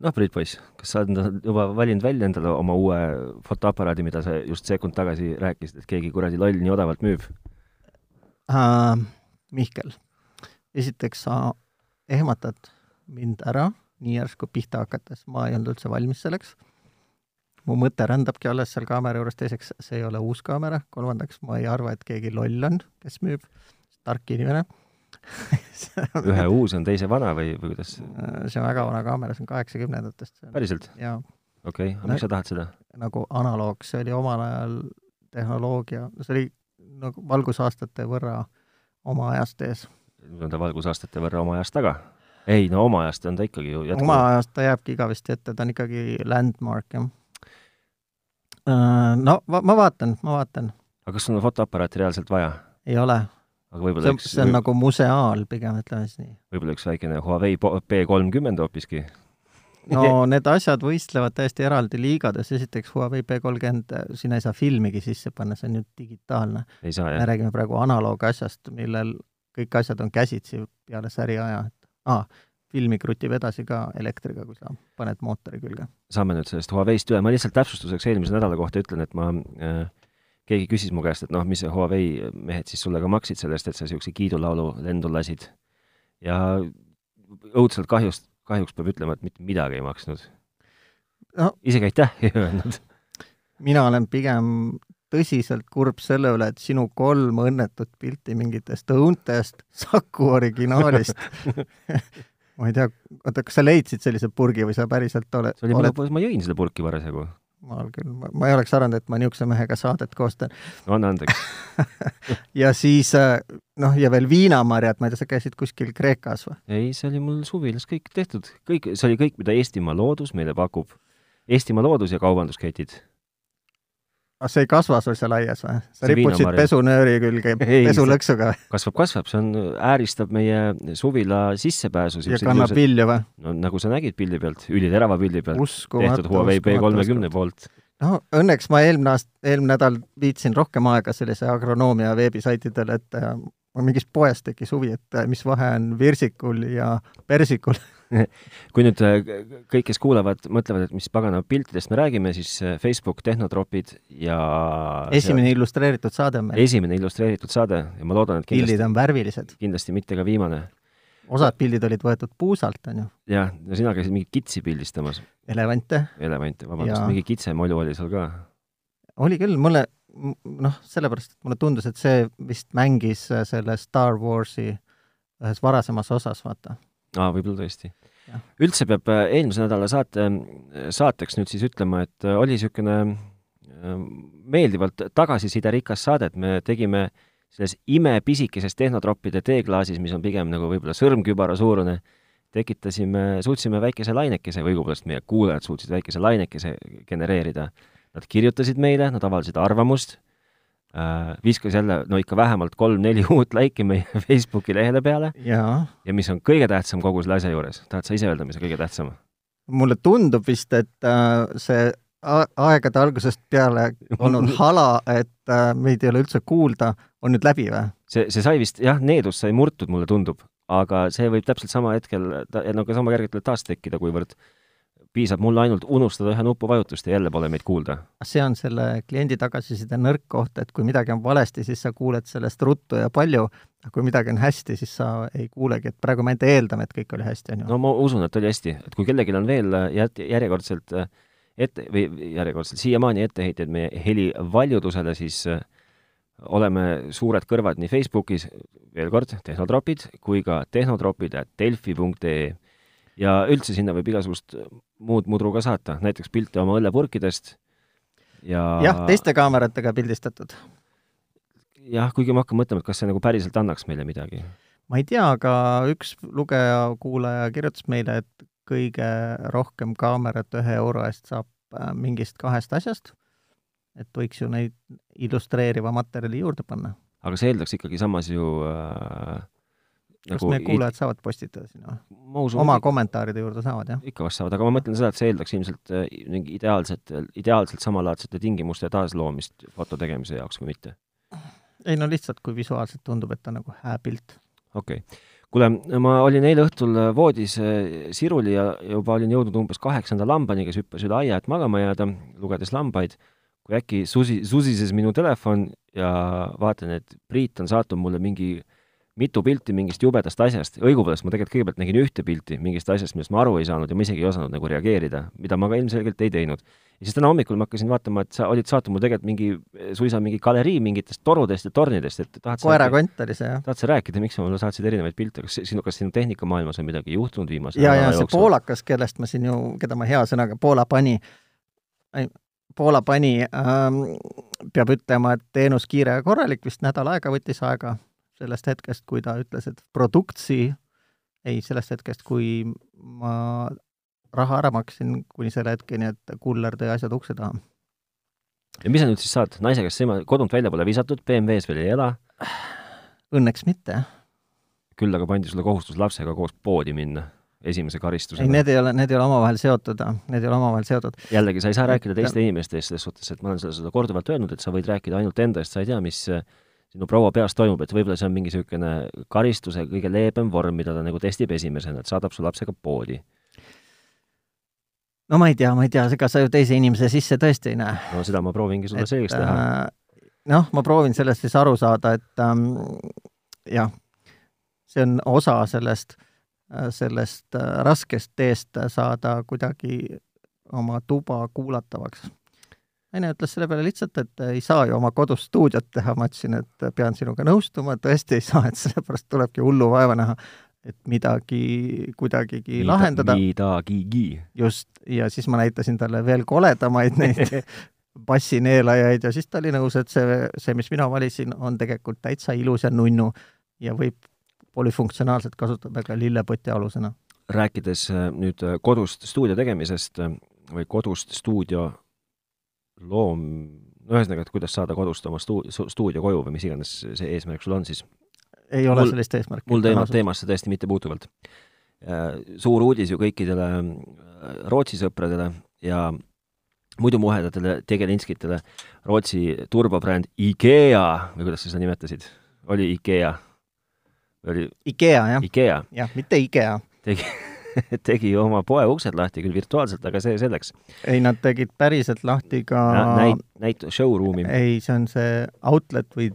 noh, Priit Poiss, kas sa oled juba valinud välja endale oma uue fotoaparaadi, mida sa just sekund tagasi rääkisid, et keegi kuradi loll nii odavalt müüb? Uh,? Mihkel, esiteks sa ehmatad mind ära nii järsku pihta hakates, ma ei olnud üldse valmis selleks. mu mõte rändabki alles seal kaamera juures, teiseks, see ei ole uus kaamera, kolmandaks, ma ei arva, et keegi loll on, kes müüb, tark inimene ühe uus on teise vana või, või kuidas? see on väga vana kaamera, see on kaheksakümnendatest. päriselt? jaa. okei okay., aga miks sa tahad seda? nagu analoog, see oli omal ajal tehnoloogia, see oli nagu valgusaastate võrra oma ajast ees. nüüd on ta valgusaastate võrra oma ajast taga? ei, no oma ajast on ta ikkagi ju jätkuvalt. oma ajast ta jääbki igavesti ette, ta on ikkagi landmark, jah. Äh, no ma, ma vaatan, ma vaatan. aga kas sul on fotoaparaati reaalselt vaja? ei ole aga võib-olla see on või... nagu museaal pigem, ütleme siis nii. võib-olla üks väikene Huawei P kolmkümmend hoopiski? no need asjad võistlevad täiesti eraldi liigades, esiteks Huawei P kolmkümmend, sinna ei saa filmigi sisse panna, see on ju digitaalne. me räägime praegu analoogasjast, millel kõik asjad on käsitsi peale säriaja, et aa, filmi krutib edasi ka elektriga, kui sa paned mootori külge. saame nüüd sellest Huawei'st üle, ma lihtsalt täpsustuseks eelmise nädala kohta ütlen, et ma äh, keegi küsis mu käest, et noh, mis Huawei mehed siis sulle ka maksid selle eest, et sa niisuguse kiidulaulu lendu lasid. ja õudselt kahjust, kahjuks peab ütlema, et mitte midagi ei maksnud no,. isegi aitäh ei öelnud. mina olen pigem tõsiselt kurb selle üle, et sinu kolm õnnetut pilti mingitest õuntest Saku originaalist ma ei tea, oota, kas sa leidsid sellise purgi või sa päriselt oled? see oli oled... ma jõin seda purki parasjagu ma küll, ma ei oleks arvanud, et ma niisuguse mehega saadet koostan. no anna andeks ja siis äh, noh, ja veel viinamarjad, ma ei tea, sa käisid kuskil Kreekas või? ei, see oli mul suvilas kõik tehtud, kõik, see oli kõik, mida Eestimaa loodus meile pakub. Eestimaa loodus ja kaubandusketid aga see ei kasva sul seal aias või? sa riputasid pesunööri külge pesulõksuga või? kasvab, kasvab, see on, ääristab meie suvila sissepääsu. ja kannab vilju või? no nagu sa nägid pildi pealt, üliterava pildi pealt. tehtud Huawei P30 poolt. no õnneks ma eelmine aasta, eelmine nädal viitsin rohkem aega sellise agronoomia veebisaitidele, et äh, mul mingis poes tekkis huvi, et äh, mis vahe on virsikul ja persikul kui nüüd äh, kõik, kes kuulavad, mõtlevad, et mis pagana piltidest me räägime, siis äh, Facebook, Tehnotropid ja esimene see... illustreeritud saade on meil. esimene illustreeritud saade ja ma loodan, et kindlasti, pildid on värvilised. kindlasti mitte ka viimane. osad pildid olid võetud puusalt, on ju? jah, no sina käisid mingit kitsi pildistamas. Elevante. Elevante, vabandust, mingi kitsemolu oli seal ka. oli küll, mulle noh, sellepärast, et mulle tundus, et see vist mängis äh, selle Star Warsi ühes varasemas osas, vaata aa, võib-olla tõesti. Üldse peab äh, eelmise nädala saate, saateks nüüd siis ütlema, et äh, oli niisugune äh, meeldivalt tagasisiderikas saade, et me tegime selles imepisikeses tehnotroppide teeklaasis, mis on pigem nagu võib-olla sõrmkübara suurune, tekitasime, suutsime väikese lainekese või õigupoolest meie kuulajad suutsid väikese lainekese genereerida. Nad kirjutasid meile, nad avaldasid arvamust äh, viskas jälle no ikka vähemalt kolm-neli uut laiki meie Facebooki lehele peale. ja mis on kõige tähtsam kogu selle asja juures, tahad sa ise öelda, mis on kõige tähtsam? mulle tundub vist, et äh, see aegade algusest peale olnud hala, et äh, meid ei ole üldse kuulda, on nüüd läbi või? see, see sai vist, jah, needus sai murtud, mulle tundub, aga see võib täpselt sama hetkel, no ka sama kergelt taas tekkida, kuivõrd äh, piisab mul ainult unustada ühe nupuvajutust ja jälle pole meid kuulda. see on selle kliendi tagasiside nõrk koht, et kui midagi on valesti, siis sa kuuled sellest ruttu ja palju, aga kui midagi on hästi, siis sa ei kuulegi, et praegu me ainult eeldame, et kõik oli hästi, on ju. no ma usun, et oli hästi, et kui kellelgi on veel jät-, järjekordselt äh, ette, või järjekordselt siiamaani etteheiteid meie helivaljudusele, siis äh, oleme suured kõrvad nii Facebookis, veel kord, Tehnotropid, kui ka tehnotropid.delfi.ee ja üldse sinna võib igasugust muud mudru ka saata, näiteks pilte oma õllepurkidest ja jah, teiste kaameratega pildistatud. jah, kuigi ma hakkan mõtlema, et kas see nagu päriselt annaks meile midagi. ma ei tea, aga üks lugeja, kuulaja kirjutas meile, et kõige rohkem kaamerat ühe euro eest saab äh, mingist kahest asjast, et võiks ju neid illustreeriva materjali juurde panna. aga see eeldaks ikkagi samas ju äh, kas nagu meie kuulajad saavad postitada sinna või? oma et... kommentaaride juurde saavad, jah? ikka vast saavad, aga ma mõtlen seda, et see eeldaks ilmselt äh, mingi ideaalset, ideaalselt samalaadsete tingimuste taasloomist foto tegemise jaoks, kui mitte. ei no lihtsalt, kui visuaalselt tundub, et ta nagu hää pilt. okei okay.. kuule, ma olin eile õhtul voodis siruli ja juba olin jõudnud umbes kaheksanda lambani, kes hüppas üle aia, et magama jääda, lugedes lambaid, kui äkki susi, susises minu telefon ja vaatan, et Priit on saatnud mulle mingi mitu pilti mingist jubedast asjast, õigupoolest ma tegelikult kõigepealt nägin ühte pilti mingist asjast, millest ma aru ei saanud ja ma isegi ei osanud nagu reageerida, mida ma ka ilmselgelt ei teinud. ja siis täna hommikul ma hakkasin vaatama, et sa olid saatnud mulle tegelikult mingi, suisa mingi galerii mingitest torudest ja tornidest, et tahad koerakont oli see, jah. tahad sa rääkida, miks sa mulle saatsid erinevaid pilte, kas sinu, kas sinu tehnikamaailmas on midagi juhtunud viimase ja, ja see jooksul? poolakas, kellest ma siin ju, keda ma hea sõnaga, Poola pani, Poola pani ähm,, peab ütlema, et teenus kiire ja korralik, vist nädal aega võttis aega sellest hetkest, kui ta ütles, et produktsi, ei, sellest hetkest, kui ma raha ära maksin, kuni selle hetkeni, et kuller tõi asjad ukse taha. ja mis sa nüüd siis saad, naise käest silma, kodunt välja pole visatud, BMW-s veel ei ela? Õnneks mitte. küll aga pandi sulle kohustus lapsega koos poodi minna esimese karistusena. ei, need ei ole, need ei ole omavahel seotud, need ei ole omavahel seotud. jällegi, sa ei saa rääkida teiste inimeste eest selles suhtes, et ma olen seda, seda korduvalt öelnud, et sa võid rääkida ainult enda eest, sa ei tea, mis sinu proua peas toimub, et võib-olla see on mingi niisugune karistuse kõige leebem vorm, mida ta nagu testib esimesena, et saadab su lapsega poodi. no ma ei tea, ma ei tea, ega sa ju teise inimese sisse tõesti ei näe. no seda ma proovingi sulle selgeks teha äh,. noh, ma proovin sellest siis aru saada, et ähm, jah, see on osa sellest, äh, sellest äh, raskest teest saada kuidagi oma tuba kuulatavaks naine ütles selle peale lihtsalt, et ei saa ju oma kodus stuudiot teha, ma ütlesin, et pean sinuga nõustuma, tõesti ei saa, et sellepärast tulebki hullu vaeva näha, et midagi kuidagigi Mida, lahendada. midagigi. just, ja siis ma näitasin talle veel koledamaid neid bassineelajaid ja siis ta oli nõus, et see, see, mis mina valisin, on tegelikult täitsa ilus ja nunnu ja võib polüfunktsionaalselt kasutada ka lillepoti alusena. rääkides äh, nüüd äh, kodust stuudio tegemisest äh, või kodust stuudio loom, no ühesõnaga, et kuidas saada kodust oma stu-, stuudio koju või mis iganes see eesmärk sul on siis? ei ole mul, sellist eesmärki. mul teemat, teemasse täiesti mittepuutuvalt. Äh, suur uudis ju kõikidele äh, Rootsi sõpradele ja muidu muhedatele tegelinskitele, Rootsi turbobränd IKEA või kuidas sa seda nimetasid, oli IKEA? oli IKEA, jah. IKEA. jah, mitte IKEA. tegi tegi oma poe uksed lahti, küll virtuaalselt, aga see selleks. ei, nad tegid päriselt lahti ka näit-, näit-, showroom'i. ei, see on see outlet või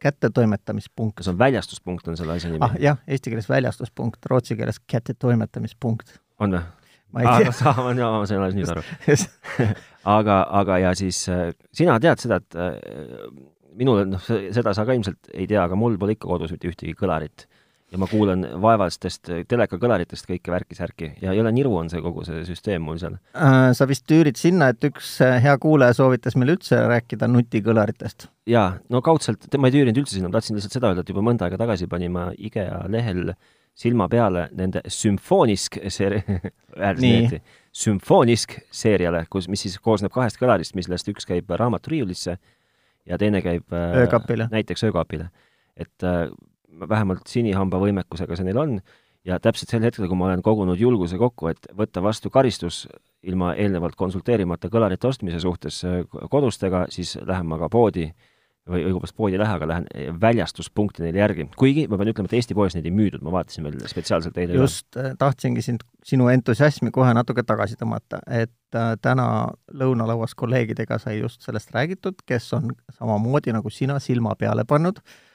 kättetoimetamispunkt. kas on väljastuspunkt, on selle asja nimi? ah jah, eesti keeles väljastuspunkt, rootsi keeles kättetoimetamispunkt. on või? ma ei tea. aa, no ma sain alles nüüd aru aga, aga ja siis äh, sina tead seda, et äh, minul, noh, seda sa ka ilmselt ei tea, aga mul pole ikka kodus mitte ühtegi kõlarit ja ma kuulan vaevastest telekakõlaritest kõike värki-särki ja jõle niru on see kogu see süsteem mul seal äh,. Sa vist tüürid sinna, et üks äh, hea kuulaja soovitas meil üldse rääkida nutikõlaritest? jaa, no kaudselt, ma ei tüürinud üldse sinna, ma tahtsin lihtsalt seda öelda, et juba mõnda aega tagasi panin ma IKEA lehel silma peale nende sümfoonisk seeri-, äärmiselt sümfoonisk seeriale, kus, mis siis koosneb kahest kõlarist, millest üks käib raamaturiiulisse ja teine käib äh, öökapile. näiteks öökapile. et vähemalt sinihamba võimekusega see neil on, ja täpselt sel hetkel, kui ma olen kogunud julguse kokku, et võtta vastu karistus ilma eelnevalt konsulteerimata kõlarite ostmise suhtes äh, kodustega, siis lähen ma ka poodi või õigupoolest poodi ei lähe, aga lähen äh, väljastuspunkti neile järgi. kuigi ma pean ütlema, et Eesti poes neid ei müüdud, ma vaatasin veel spetsiaalselt eile just, äh, tahtsingi sind, sinu entusiasmi kohe natuke tagasi tõmmata, et täna lõunalauas kolleegidega sai just sellest räägitud, kes on samamoodi nagu sina silma peale pannud. äh,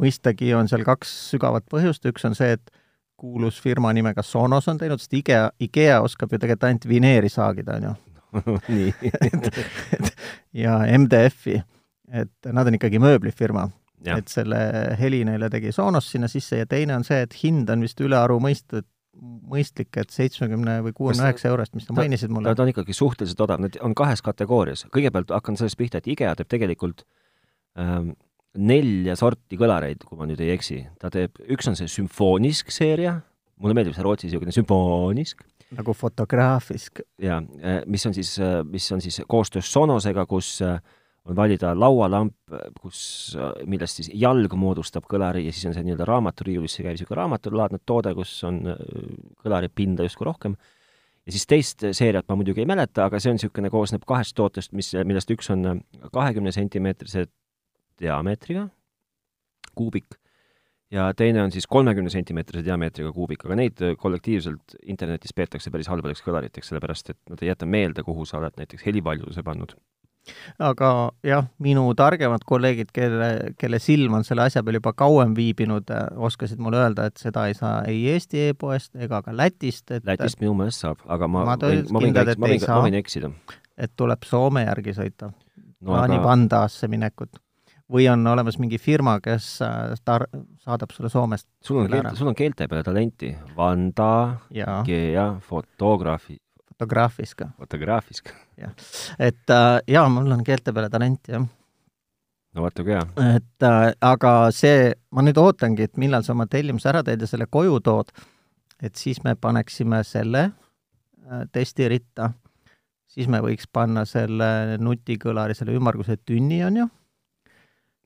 mõistagi on seal kaks sügavat põhjust, üks on see, et kuulus firma nimega Sonos on teinud, sest IKEA, IKEA oskab ju tegelikult ainult vineeri saagida, on ju. nii ja MDF-i, et nad on ikkagi mööblifirma. et selle heli neile tegi Sonos sinna sisse ja teine on see, et hind on vist ülearu mõist-, mõistlik, et seitsmekümne või kuuekümne üheksa eurost, mis sa mainisid mulle. ta on ikkagi suhteliselt odav, need on kahes kategoorias. kõigepealt hakkan sellest pihta, et IKEA teeb tegelikult ähm, nelja sorti kõlareid, kui ma nüüd ei eksi. ta teeb, üks on see sümfoonisk seeria, mulle meeldib see Rootsi niisugune sümfoonisk. nagu fotograafisk. jaa, eh, mis on siis, eh, mis on siis koostöös Sonosega, kus eh, on valida laualamp, kus, millest siis jalg moodustab kõlari ja siis on see nii-öelda raamaturiiulisse käiv niisugune raamatulaadne toode, kus on kõlaripinda justkui rohkem ja siis teist seeriat ma muidugi ei mäleta, aga see on niisugune, koosneb kahest tootest, mis, millest üks on kahekümne sentimeetrise diameetriga, kuubik, ja teine on siis kolmekümne sentimeetrise diameetriga kuubik, aga neid kollektiivselt internetis peetakse päris halbadeks kõlariteks, sellepärast et nad ei jäta meelde, kuhu sa oled näiteks helivaljuduse pannud. aga jah, minu targemad kolleegid, kelle, kelle silm on selle asja peal juba kauem viibinud, oskasid mulle öelda, et seda ei saa ei Eesti e-poest ega ka Lätist, et Lätist minu meelest saab, aga ma, Ma võin, ma võin, kindlad, ma võin, ma võin eksida. et tuleb Soome järgi sõita no plaanib aga Vandaasse minekut. Või on olemas mingi firma, kes äh, tar-, saadab sulle Soomest sul on keelte, sul on keelte peale talenti. Vanda, ja Gea, fotograafi, fotograafis ka. fotograafis. et äh, jaa, mul on keelte peale talenti, jah. no vaata kui hea. et äh, aga see, ma nüüd ootangi, et millal sa oma tellimuse ära teed ja selle koju tood, et siis me paneksime selle äh, testi ritta, siis me võiks panna selle nutikõlari, selle ümmarguse tünni, on ju,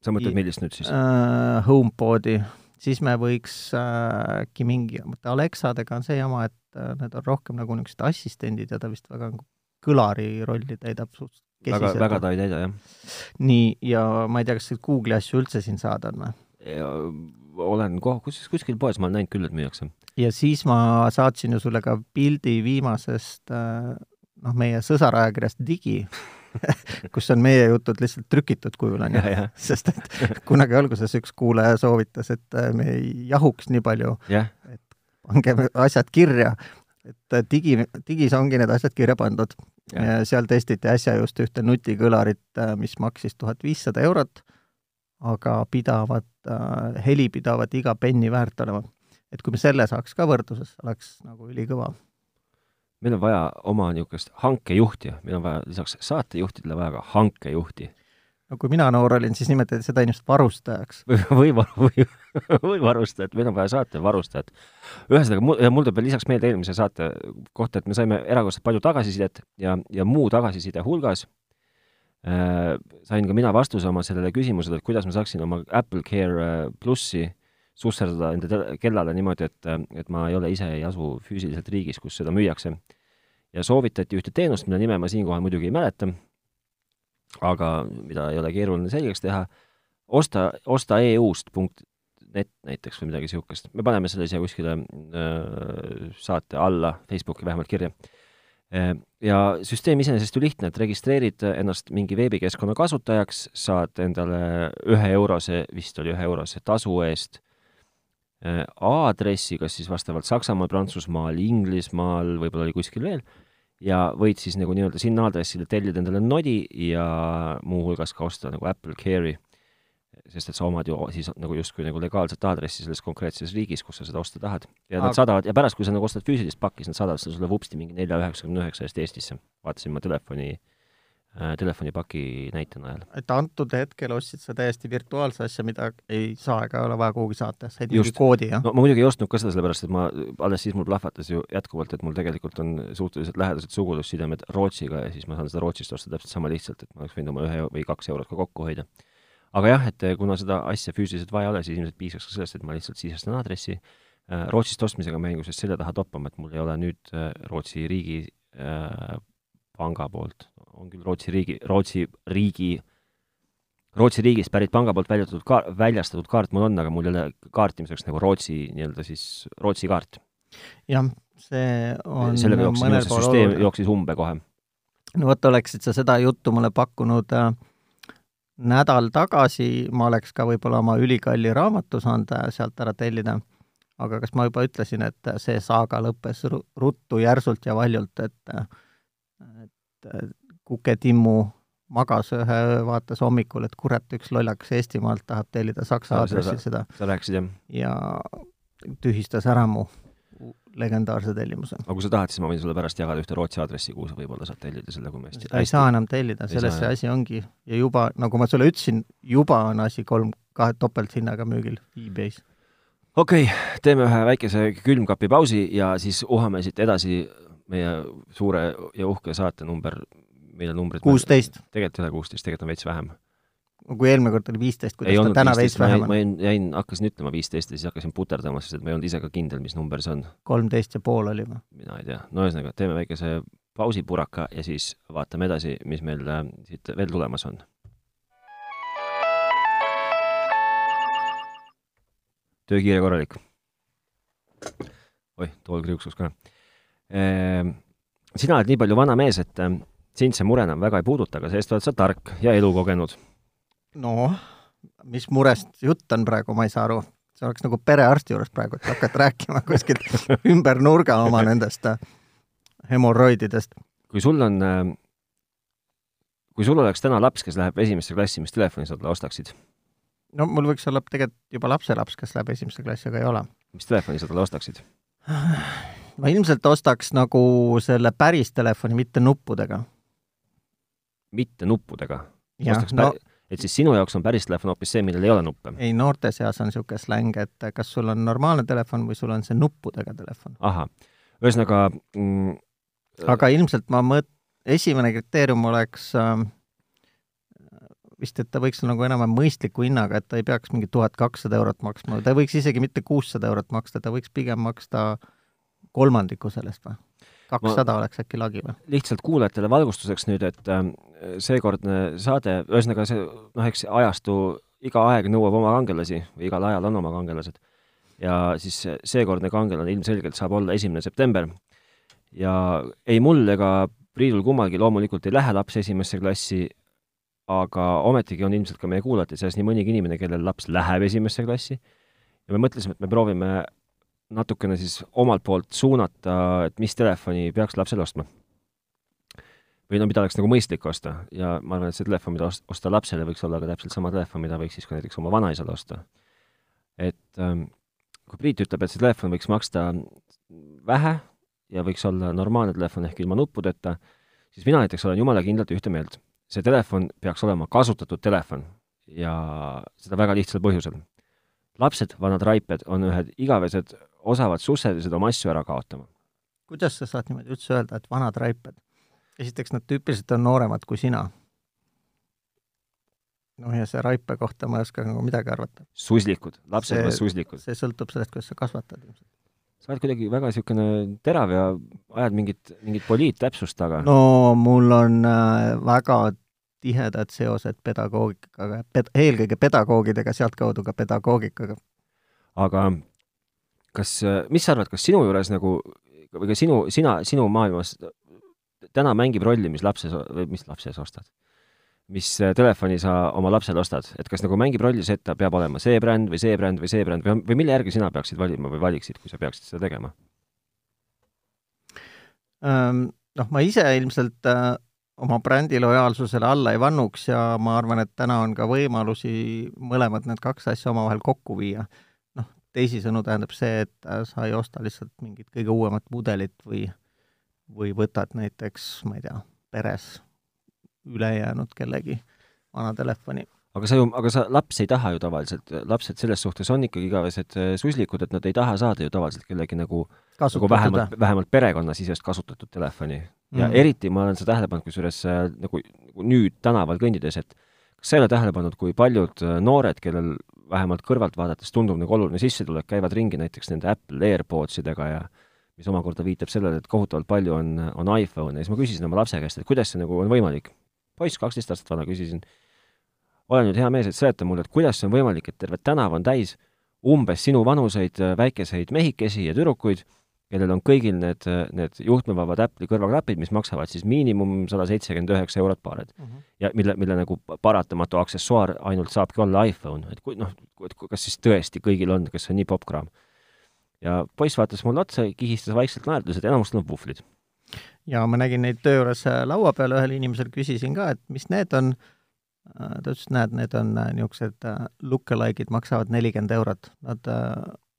sa mõtled, millist nüüd siis? äh, HomePodi, siis me võiks äh, äkki mingi, Alexadega on see jama, et äh, need on rohkem nagu niisugused assistendid ja ta vist väga nagu kõlari rolli täidab suht väga, väga ta ei täida, jah. nii, ja ma ei tea, kas Google'i asju üldse siin saada on või? Olen koh-, kus, kuskil poes ma olen näinud küll, et müüakse. ja siis ma saatsin ju sulle ka pildi viimasest noh, meie sõsarajakirjast Digi kus on meie jutud lihtsalt trükitud kujul, on ju. sest et kunagi alguses üks kuulaja soovitas, et äh, me ei jahuks nii palju, jah, pange asjad kirja. et äh, digi, digis ongi need asjad kirja pandud. Seal testiti äsja just ühte nutikõlarit, mis maksis tuhat viissada eurot, aga pidavat, heli pidavat iga penni väärt olema. et kui me selle saaks ka võrdluses, oleks nagu ülikõva. Meil on vaja oma niisugust hankejuhti, meil on vaja lisaks saatejuhtidele vaja ka hankejuhti. no kui mina noor olin, siis nimetati seda inimest varustajaks. või, või, või, varustajat, meil on vaja saate varustajat. ühesõnaga, mul, ja mul tuleb veel lisaks meelde eelmise saate kohta, et me saime erakordselt palju tagasisidet ja, ja muu tagasiside hulgas äh, sain ka mina vastuse oma sellele küsimusele, et kuidas ma saaksin oma Apple Care äh, plussi susserdada enda kellale niimoodi, et, et ma ei ole ise, ei asu füüsiliselt riigis, kus seda müüakse. ja soovitati ühte teenust, mille nime ma siinkohal muidugi ei mäleta, aga mida ei ole keeruline selgeks teha, osta, osta EU-st punkt net näiteks või midagi niisugust. me paneme selle siia kuskile äh, saate alla, Facebooki vähemalt kirja äh,. ja süsteem iseenesest ju lihtne, et registreerid ennast mingi veebikeskkonna kasutajaks, saad endale ühe eurose, vist oli ühe eurose tasu eest aadressi, kas siis vastavalt Saksamaal, Prantsusmaal, Inglismaal, võib-olla oli kuskil veel, ja võid siis nagu nii-öelda sinna aadressile tellida endale nodi ja muuhulgas ka osta nagu Apple Care'i sest et sa omad ju siis nagu justkui nagu legaalset aadressi selles konkreetses riigis, kus sa seda osta tahad. ja nad Aga- saadavad, ja pärast, kui sa nagu ostad füüsilist pakki, siis nad saadavad selle sulle vupsti mingi nelja üheksakümne üheksa eest Eestisse. vaatasin ma telefoni äh, telefonipaki näite najal. et antud hetkel ostsid sa täiesti virtuaalse asja, mida ei saa ega ole vaja kuhugi saata, said mingi koodi, jah? no ma muidugi ei ostnud ka seda, sellepärast et ma, alles siis mul plahvatas ju jätkuvalt, et mul tegelikult on suhteliselt lähedased sugulussidemed Rootsiga ja siis ma saan seda Rootsist osta täpselt sama lihtsalt, et ma oleks võinud oma ühe või kaks eurot ka kokku hoida. aga jah, et kuna seda asja füüsiliselt vaja ei ole, siis ilmselt piisaks ka sellest, et ma lihtsalt sisestan aadressi. Äh, Rootsist ostmisega ma jäin kusjuures selja taha toppama, et mul ei ole nüüd äh, Rootsi riigi äh, panga poolt, on küll Rootsi riigi, Rootsi riigi Rootsi riigist pärit panga poolt väljastatud ka-, väljastatud kaart mul on, aga mul ei ole kaartimiseks nagu Rootsi nii-öelda siis, Rootsi kaart. jah, see on sellega jooksis minu see süsteem oluline. jooksis umbe kohe. no vot, oleksid sa seda juttu mulle pakkunud äh, nädal tagasi, ma oleks ka võib-olla oma ülikalli raamatu saanud äh, sealt ära tellida. aga kas ma juba ütlesin, et äh, see saaga lõppes ru- ruttu, järsult ja valjult, et äh, et äh, Kuke Timmu magas ühe öö, vaatas hommikul, et kurat, üks lollakas Eestimaalt tahab tellida Saksa aadressil seda sa rääkisid jah? ja tühistas ära mu legendaarse tellimuse. aga kui sa tahad, siis ma võin sulle pärast jagada ühte Rootsi aadressi, kuhu sa võib-olla saad tellida selle, kui ma hästi ei saa enam tellida, selles see asi ongi. ja juba, nagu ma sulle ütlesin, juba on asi kolm, kahe topelthinnaga müügil e-base. okei okay,, teeme ühe väikese külmkapi pausi ja siis uhame siit edasi meie suure ja uhke saate number, mille numbrid kuusteist. tegelikult ei ole kuusteist, tegelikult on veits vähem. kui eelmine kord oli viisteist, ei kuidas ta täna veits viisteist, ma vähem jäin, ma on? jäin, jäin, hakkasin ütlema viisteist ja siis hakkasin puterdama, sest et ma ei olnud ise ka kindel, mis number see on. kolmteist ja pool oli või? mina ei tea, no ühesõnaga, teeme väikese pausipuraka ja siis vaatame edasi, mis meil äh, siit veel tulemas on. töökiire korralik. oih, tool kriuksus ka. Ehm, sina oled nii palju vana mees, et äh, sind see mure enam väga ei puuduta, aga sellest oled sa tark ja elukogenud. noh, mis murest jutt on praegu, ma ei saa aru. see oleks nagu perearsti juures praegu, et hakkad rääkima kuskilt ümber nurga oma nendest äh, hemoroididest. kui sul on, äh, kui sul oleks täna laps, kes läheb esimesse klassi, mis telefoni sa talle ostaksid? no mul võiks olla tegelikult juba lapselaps, kes läheb esimesse klassi, aga ei ole. mis telefoni sa talle ostaksid? ma ilmselt ostaks nagu selle päris telefoni, mitte nuppudega. Mitte nuppudega? no et siis sinu jaoks on päris telefon hoopis see, millel ei ole nuppe? ei, noorte seas on niisugune släng, et kas sul on normaalne telefon või sul on see nuppudega telefon. ahah, ühesõnaga mm, aga ilmselt ma mõt-, esimene kriteerium oleks äh, vist, et ta võiks olla nagu enam-vähem mõistliku hinnaga, et ta ei peaks mingi tuhat kakssada eurot maksma, ta ei võiks isegi mitte kuussada eurot maksta, ta võiks pigem maksta kolmandiku sellest või? Kakssada oleks äkki lagi või? lihtsalt kuulajatele valgustuseks nüüd, et äh, seekordne saade, ühesõnaga see, noh, eks ajastu, iga aeg nõuab oma kangelasi või igal ajal on oma kangelased. ja siis seekordne kangelane ilmselgelt saab olla esimene september ja ei mul ega Priidul kummalgi loomulikult ei lähe laps esimesse klassi, aga ometigi on ilmselt ka meie kuulajate seas nii mõnigi inimene, kellel laps läheb esimesse klassi ja me mõtlesime, et me proovime natukene siis omalt poolt suunata, et mis telefoni peaks lapsele ostma. või no mida oleks nagu mõistlik osta ja ma arvan, et see telefon, mida osta lapsele, võiks olla ka täpselt sama telefon, mida võiks siis ka näiteks oma vanaisale osta. et ähm, kui Priit ütleb, et see telefon võiks maksta vähe, ja võiks olla normaalne telefon ehk ilma nuppudeta, siis mina näiteks olen jumala kindlalt ühte meelt. see telefon peaks olema kasutatud telefon ja seda väga lihtsal põhjusel. lapsed, vanad raiped, on ühed igavesed osavad susselised oma asju ära kaotama. kuidas sa saad niimoodi üldse öelda, et vanad raiped? esiteks, nad tüüpiliselt on nooremad kui sina. noh, ja see raipe kohta ma ei oska nagu midagi arvata. suslikud, lapsepõlves suslikud. see sõltub sellest, kuidas sa kasvatad ilmselt sa oled kuidagi väga niisugune terav ja ajad mingit, mingit poliittäpsust taga. no mul on äh, väga tihedad seosed pedagoogikaga, ped-, eelkõige pedagoogidega, sealtkaudu ka pedagoogikaga. aga kas, mis sa arvad, kas sinu juures nagu või ka sinu, sina, sinu maailmas täna mängib rolli, mis lapses või mis lapses ostad? mis äh, telefoni sa oma lapsele ostad, et kas nagu mängib rolli see, et ta peab olema see bränd või see bränd või see bränd või, või mille järgi sina peaksid valima või valiksid, kui sa peaksid seda tegema? Noh, ma ise ilmselt äh, oma brändi lojaalsusele alla ei vannuks ja ma arvan, et täna on ka võimalusi mõlemad need kaks asja omavahel kokku viia. Teisisõnu tähendab see, et äh, sa ei osta lihtsalt mingit kõige uuemat mudelit või, või võtad näiteks, ma ei tea, peres ülejäänud kellegi vana telefoni. aga sa ju, aga sa, laps ei taha ju tavaliselt, lapsed selles suhtes on ikkagi igavesed äh, suslikud, et nad ei taha saada ju tavaliselt kellegi nagu, nagu vähemalt, vähemalt perekonnasisest kasutatud telefoni. ja mm. eriti ma olen seda tähele pannud, kusjuures äh, nagu, nagu nüüd tänaval kõndides, et kas sa ei ole tähele pannud, kui paljud noored, kellel vähemalt kõrvalt vaadates tundub nagu oluline sissetulek, käivad ringi näiteks nende Apple AirPodsidega ja mis omakorda viitab sellele, et kohutavalt palju on, on iPhone'e. Ja siis ma küsisin oma lapse käest, et kuidas see nagu on võimalik? Poiss, kaksteist aastat vana, küsisin, olen nüüd hea mees, et seleta mulle, et kuidas see on võimalik, et terve tänav on täis umbes sinu vanuseid väikeseid mehikesi ja tüdrukuid, kellel on kõigil need, need juhtmevabad Apple'i kõrvaklapid, mis maksavad siis miinimum sada seitsekümmend üheksa eurot paared uh. -huh. ja mille, mille nagu paratamatu aksessuaar ainult saabki olla iPhone, et kui noh, et kas siis tõesti kõigil on, kas see on nii popp-kraam. ja poiss vaatas mulle otsa, kihistas vaikselt naerda, ütles, et enamustel on puhvlid ja ma nägin neid töö juures äh, laua peal, ühel inimesel küsisin ka, et mis need on, äh, ta ütles, et näed, need on äh, niisugused lookalike'id, maksavad nelikümmend eurot, nad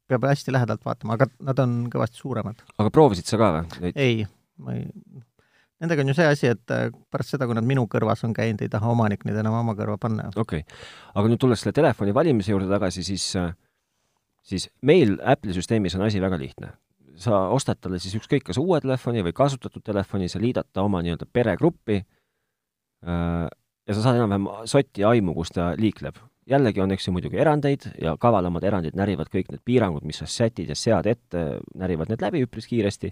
peab hästi lähedalt vaatama, aga nad on kõvasti suuremad. aga proovisid sa ka või? ei, ma ei, nendega on ju see asi, et pärast seda, kui nad minu kõrvas on käinud, ei taha omanik neid enam oma kõrva panna. okei okay., aga nüüd tulles selle telefoni valimise juurde tagasi, siis siis meil Apple'i süsteemis on asi väga lihtne sa ostad talle siis ükskõik kas uue telefoni või kasutatud telefoni, sa liidad ta oma nii-öelda peregruppi äh, ja sa saad enam-vähem sotti aimu, kus ta liikleb. Jällegi on, eks ju, muidugi erandeid ja kavalamad erandid närivad kõik need piirangud, mis sa sätid ja sead ette, närivad need läbi üpris kiiresti,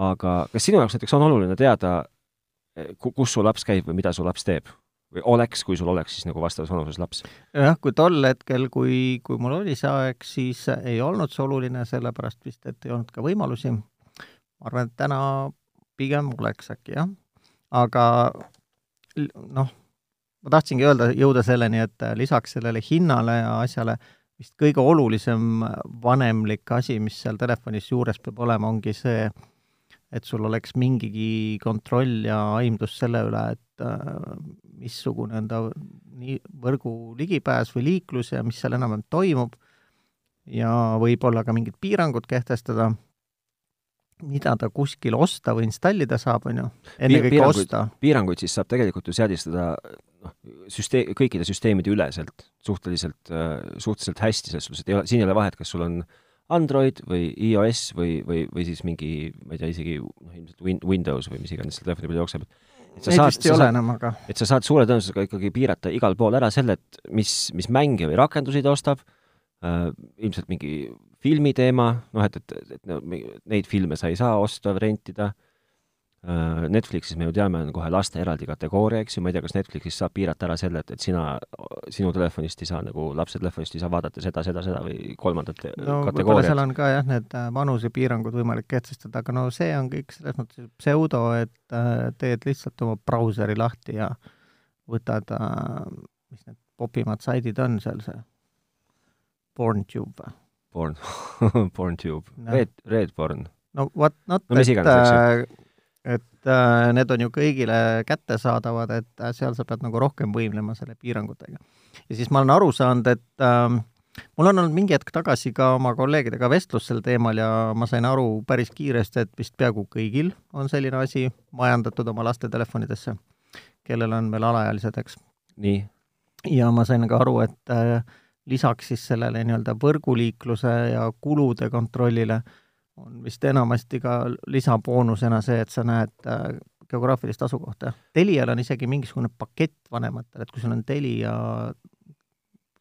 aga kas sinu jaoks näiteks on oluline teada, kus su laps käib või mida su laps teeb? või oleks, kui sul oleks siis nagu vastavas vanuses laps? jah, kui tol hetkel, kui, kui mul oli see aeg, siis ei olnud see oluline, sellepärast vist, et ei olnud ka võimalusi. ma arvan, et täna pigem oleks äkki jah, aga noh, ma tahtsingi öelda, jõuda selleni, et lisaks sellele hinnale ja asjale vist kõige olulisem vanemlik asi, mis seal telefonis juures peab olema, ongi see, et sul oleks mingigi kontroll ja aimdus selle üle, et äh, missugune on ta nii võrgu ligipääs või liiklus ja mis seal enam-vähem toimub ja võib-olla ka mingid piirangud kehtestada, mida ta kuskil osta või installida saab, on ju, ennekõike osta. piiranguid siis saab tegelikult ju seadistada noh, süsteem, kõikide süsteemide üleselt suhteliselt, suhteliselt hästi, selles suhtes, et ei ole, siin ei ole vahet, kas sul on äh, Android või iOS või, või, või siis mingi, ma ei tea, isegi noh, ilmselt win-, Windows või mis iganes seal telefoni peal jookseb. et sa saad, sa saad, aga... et sa saad suure tõenäosusega ikkagi piirata igal pool ära selle, et mis, mis mänge või rakendusi ta ostab äh,, ilmselt mingi filmiteema, noh et, et, et, et neid filme sa ei saa osta või rentida äh,, Äh, Netflixis me ju teame, on kohe laste eraldi kategooria, eks ju, ma ei tea, kas Netflixis saab piirata ära selle, et, et sina, sinu telefonist ei saa nagu, lapse telefonist ei saa vaadata seda, seda, seda või kolmandat no võib-olla seal on ka jah, need äh, vanusepiirangud võimalik kehtestada, aga no see on kõik selles mõttes pseudo, et äh, teed lihtsalt oma brauseri lahti ja võtad, mis need popimad saidid on seal, see PornTube või? Porn PornTube no., Red, Redporn. no vot, not no, et et äh, need on ju kõigile kättesaadavad, et äh, seal sa pead nagu rohkem võimlema selle piirangutega. ja siis ma olen aru saanud, et äh, mul on olnud mingi hetk tagasi ka oma kolleegidega vestlus sel teemal ja ma sain aru päris kiiresti, et vist peaaegu kõigil on selline asi majandatud oma laste telefonidesse, kellel on veel alaealised, eks. nii? ja ma sain ka aru, et äh, lisaks siis sellele nii-öelda võrguliikluse ja kulude kontrollile äh, on vist enamasti ka lisaboonusena see, et sa näed äh, geograafilist asukohta. Telial on isegi mingisugune pakett vanematele, et kui sul on Telia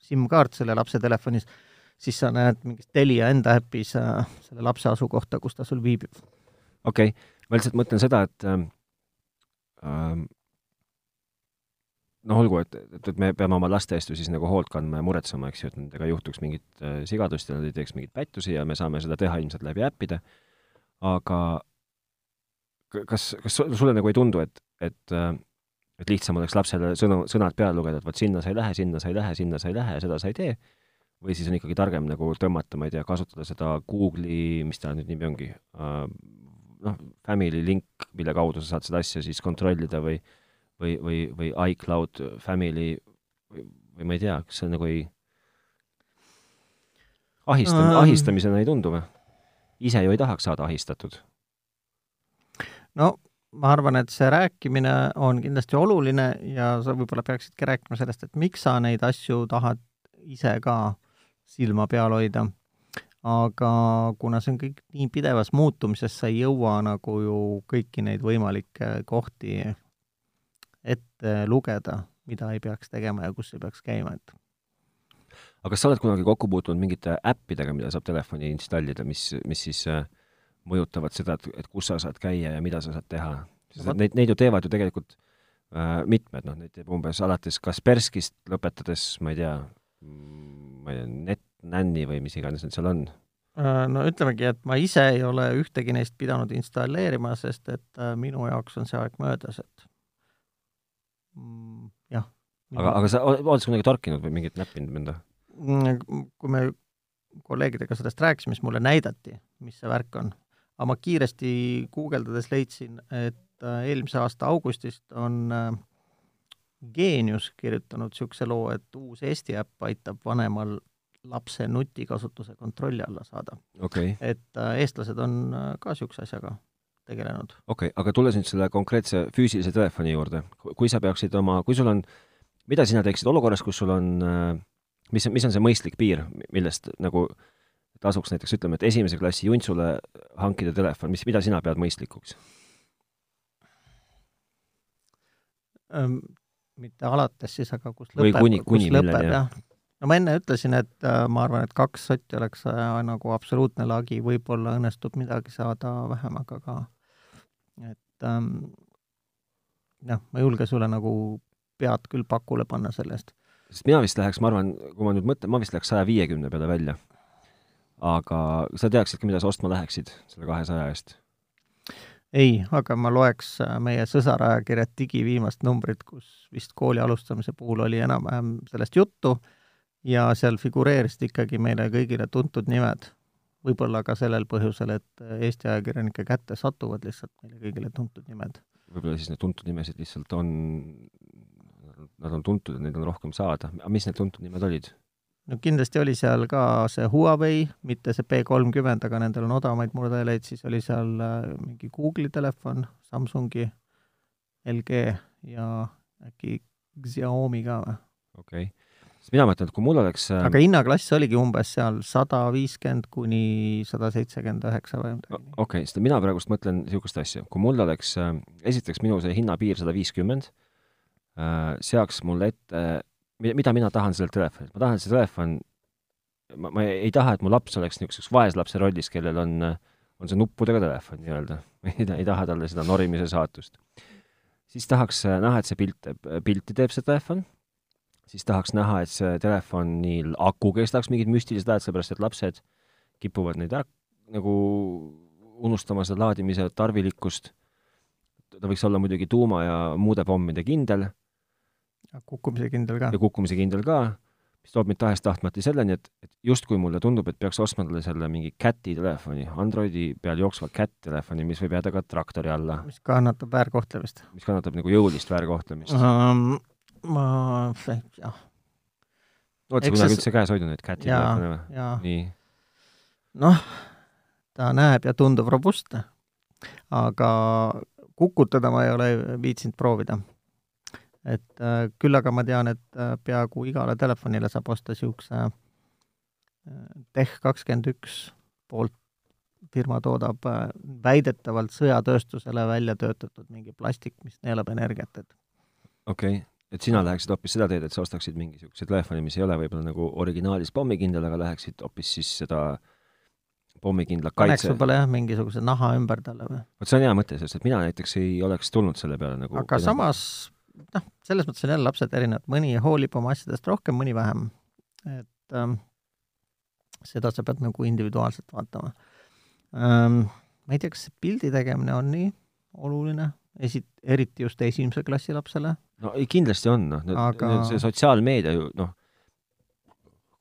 SIM-kaart selle lapse telefonis, siis sa näed mingis Telia enda äpis äh, selle lapse asukohta, kus ta sul viibib. okei okay., ma lihtsalt mõtlen seda, et ähm, ähm noh, olgu, et, et, et me peame oma laste eest ju siis nagu hoolt kandma ja muretsema, eks ju, et nendega juhtuks mingit äh, sigadust ja nad ei teeks mingeid pättusi ja me saame seda teha ilmselt läbi äppide, aga kas, kas sulle nagu ei tundu, et, et äh, et lihtsam oleks lapsele sõnu, sõnad peale lugeda, et vot sinna sa ei lähe, sinna sa ei lähe, sinna sa ei lähe ja seda sa ei tee, või siis on ikkagi targem nagu tõmmata, ma ei tea, kasutada seda Google'i, mis ta nüüd nimi ongi uh,, noh, Family link, mille kaudu sa saad seda asja siis kontrollida või uh, või, või, või iCloud Family või, või ma ei tea, kas see nagu ei ahistam- um,, ahistamisena ei tundu või? ise ju ei tahaks saada ahistatud. no ma arvan, et see rääkimine on kindlasti oluline ja sa võib-olla peaksidki rääkima sellest, et miks sa neid asju tahad ise ka silma peal hoida. aga kuna see on kõik nii pidevas muutumises, sa ei jõua nagu ju kõiki neid võimalikke kohti ette lugeda, mida ei peaks tegema ja kus ei peaks käima, et aga kas sa oled kunagi kokku puutunud mingite äppidega, mida saab telefoni installida, mis, mis siis äh, mõjutavad seda, et, et kus sa saad käia ja mida sa saad teha? neid, neid ju teevad ju tegelikult äh, mitmed, noh, neid teeb umbes alates Kasperskist lõpetades, ma ei tea, mm, ma ei tea, NetNanny või mis iganes need seal on. Äh, no ütlemegi, et ma ise ei ole ühtegi neist pidanud installeerima, sest et äh, minu jaoks on see aeg möödas, et jah. aga, aga sa oled sa kunagi torkinud või mingit näppinud mõnda? Mm, kui me kolleegidega sellest rääkisime, siis mulle näidati, mis see värk on. aga ma kiiresti guugeldades leidsin, et äh, eelmise aasta augustist on äh, Geenius kirjutanud niisuguse loo, et uus Eesti äpp aitab vanemal lapse nutikasutuse kontrolli alla saada okay.. et äh, eestlased on ka niisuguse asjaga tegelenud. okei okay,, aga tulles nüüd selle konkreetse füüsilise telefoni juurde, kui sa peaksid oma, kui sul on, mida sina teeksid olukorras, kus sul on, äh, mis, mis on see mõistlik piir, millest nagu tasuks näiteks ütleme, et esimese klassi juntsule hankida telefon, mis, mida sina pead mõistlikuks ähm,? mitte alates siis, aga kus lõpeb, kuni, kuni kus lõpeb, jah. no ma enne ütlesin, et äh, ma arvan, et kaks sotti oleks äh, nagu absoluutne lagi, võib-olla õnnestub midagi saada vähem, aga ka et ähm, noh, ma ei julge sulle nagu pead küll pakule panna selle eest. sest mina vist läheks, ma arvan, kui ma nüüd mõtlen, ma vist läheks saja viiekümne peale välja. aga sa teaksid ka, mida sa ostma läheksid selle kahesaja eest? ei, aga ma loeks äh, meie sõsarajakirja Digi viimast numbrit, kus vist kooli alustamise puhul oli enam-vähem sellest juttu ja seal figureerisid ikkagi meile kõigile tuntud nimed. Võib-olla ka sellel põhjusel, et Eesti ajakirjanike kätte satuvad lihtsalt meile kõigile tuntud nimed. võib-olla siis need tuntud nimesid lihtsalt on, nad on tuntud ja neid on rohkem saada, aga mis need tuntud nimed olid? no kindlasti oli seal ka see Huawei, mitte see P kolmkümmend, aga nendel on odavamaid murdeeleid, siis oli seal äh, mingi Google'i telefon, Samsungi, LG ja äkki Xiaomi ka või? okei okay sest mina mõtlen, et kui mul oleks äh, aga hinnaklass oligi umbes seal sada viiskümmend kuni sada seitsekümmend üheksa või midagi. okei okay,, sest mina praegust mõtlen niisugust asja, kui mul oleks, äh, esiteks minu see hinnapiir sada viiskümmend, äh, seaks mulle ette, mida mina tahan sellelt telefonilt, ma tahan, see telefon, ma, ma ei taha, et mu laps oleks niisuguseks vaeslapse rollis, kellel on, on see nuppudega telefon nii-öelda. ei, ei taha talle seda norimise saatust. siis tahaks näha, et see pilt pilti teeb see telefon siis tahaks näha, et see telefonil aku kestaks mingid müstilised ajad, sellepärast et lapsed kipuvad neid ära nagu unustama seda laadimise tarvilikkust. ta võiks olla muidugi tuuma ja muude pommide kindel. kukkumise kindel ka. ja kukkumise kindel ka, mis toob mind tahes-tahtmata selleni, et, et justkui mulle tundub, et peaks ostma talle selle mingi Cati telefoni, Androidi peal jooksva Cat telefoni, mis võib jääda ka traktori alla. mis kannatab väärkohtlemist. mis kannatab nagu jõulist väärkohtlemist um ma, jah. oled sa kunagi üldse käes hoidnud neid Cati telefone või? nii. noh, ta näeb ja tundub robustne, aga kukutada ma ei ole viitsinud proovida. et äh, küll aga ma tean, et äh, peaaegu igale telefonile saab osta niisuguse äh, Tech kakskümmend üks poolt firma toodab äh, väidetavalt sõjatööstusele välja töötatud mingi plastik, mis neelab energiat, et okei okay et sina läheksid hoopis seda teed, et sa ostaksid mingi niisuguse telefoni, mis ei ole võib-olla nagu originaalis pommikindel, aga läheksid hoopis siis seda pommikindla kaitse paneks võib-olla jah, mingisuguse naha ümber talle või? vot see on hea mõte, sest et mina näiteks ei oleks tulnud selle peale nagu aga pidanud. samas noh, selles mõttes on jälle lapsed erinevad, mõni hoolib oma asjadest rohkem, mõni vähem. et ähm, seda sa pead nagu individuaalselt vaatama ähm,. ma ei tea, kas see pildi tegemine on nii oluline, esi-, eriti just esimese klassi lapsele? No ei, kindlasti on, noh Aga..., see sotsiaalmeedia ju noh,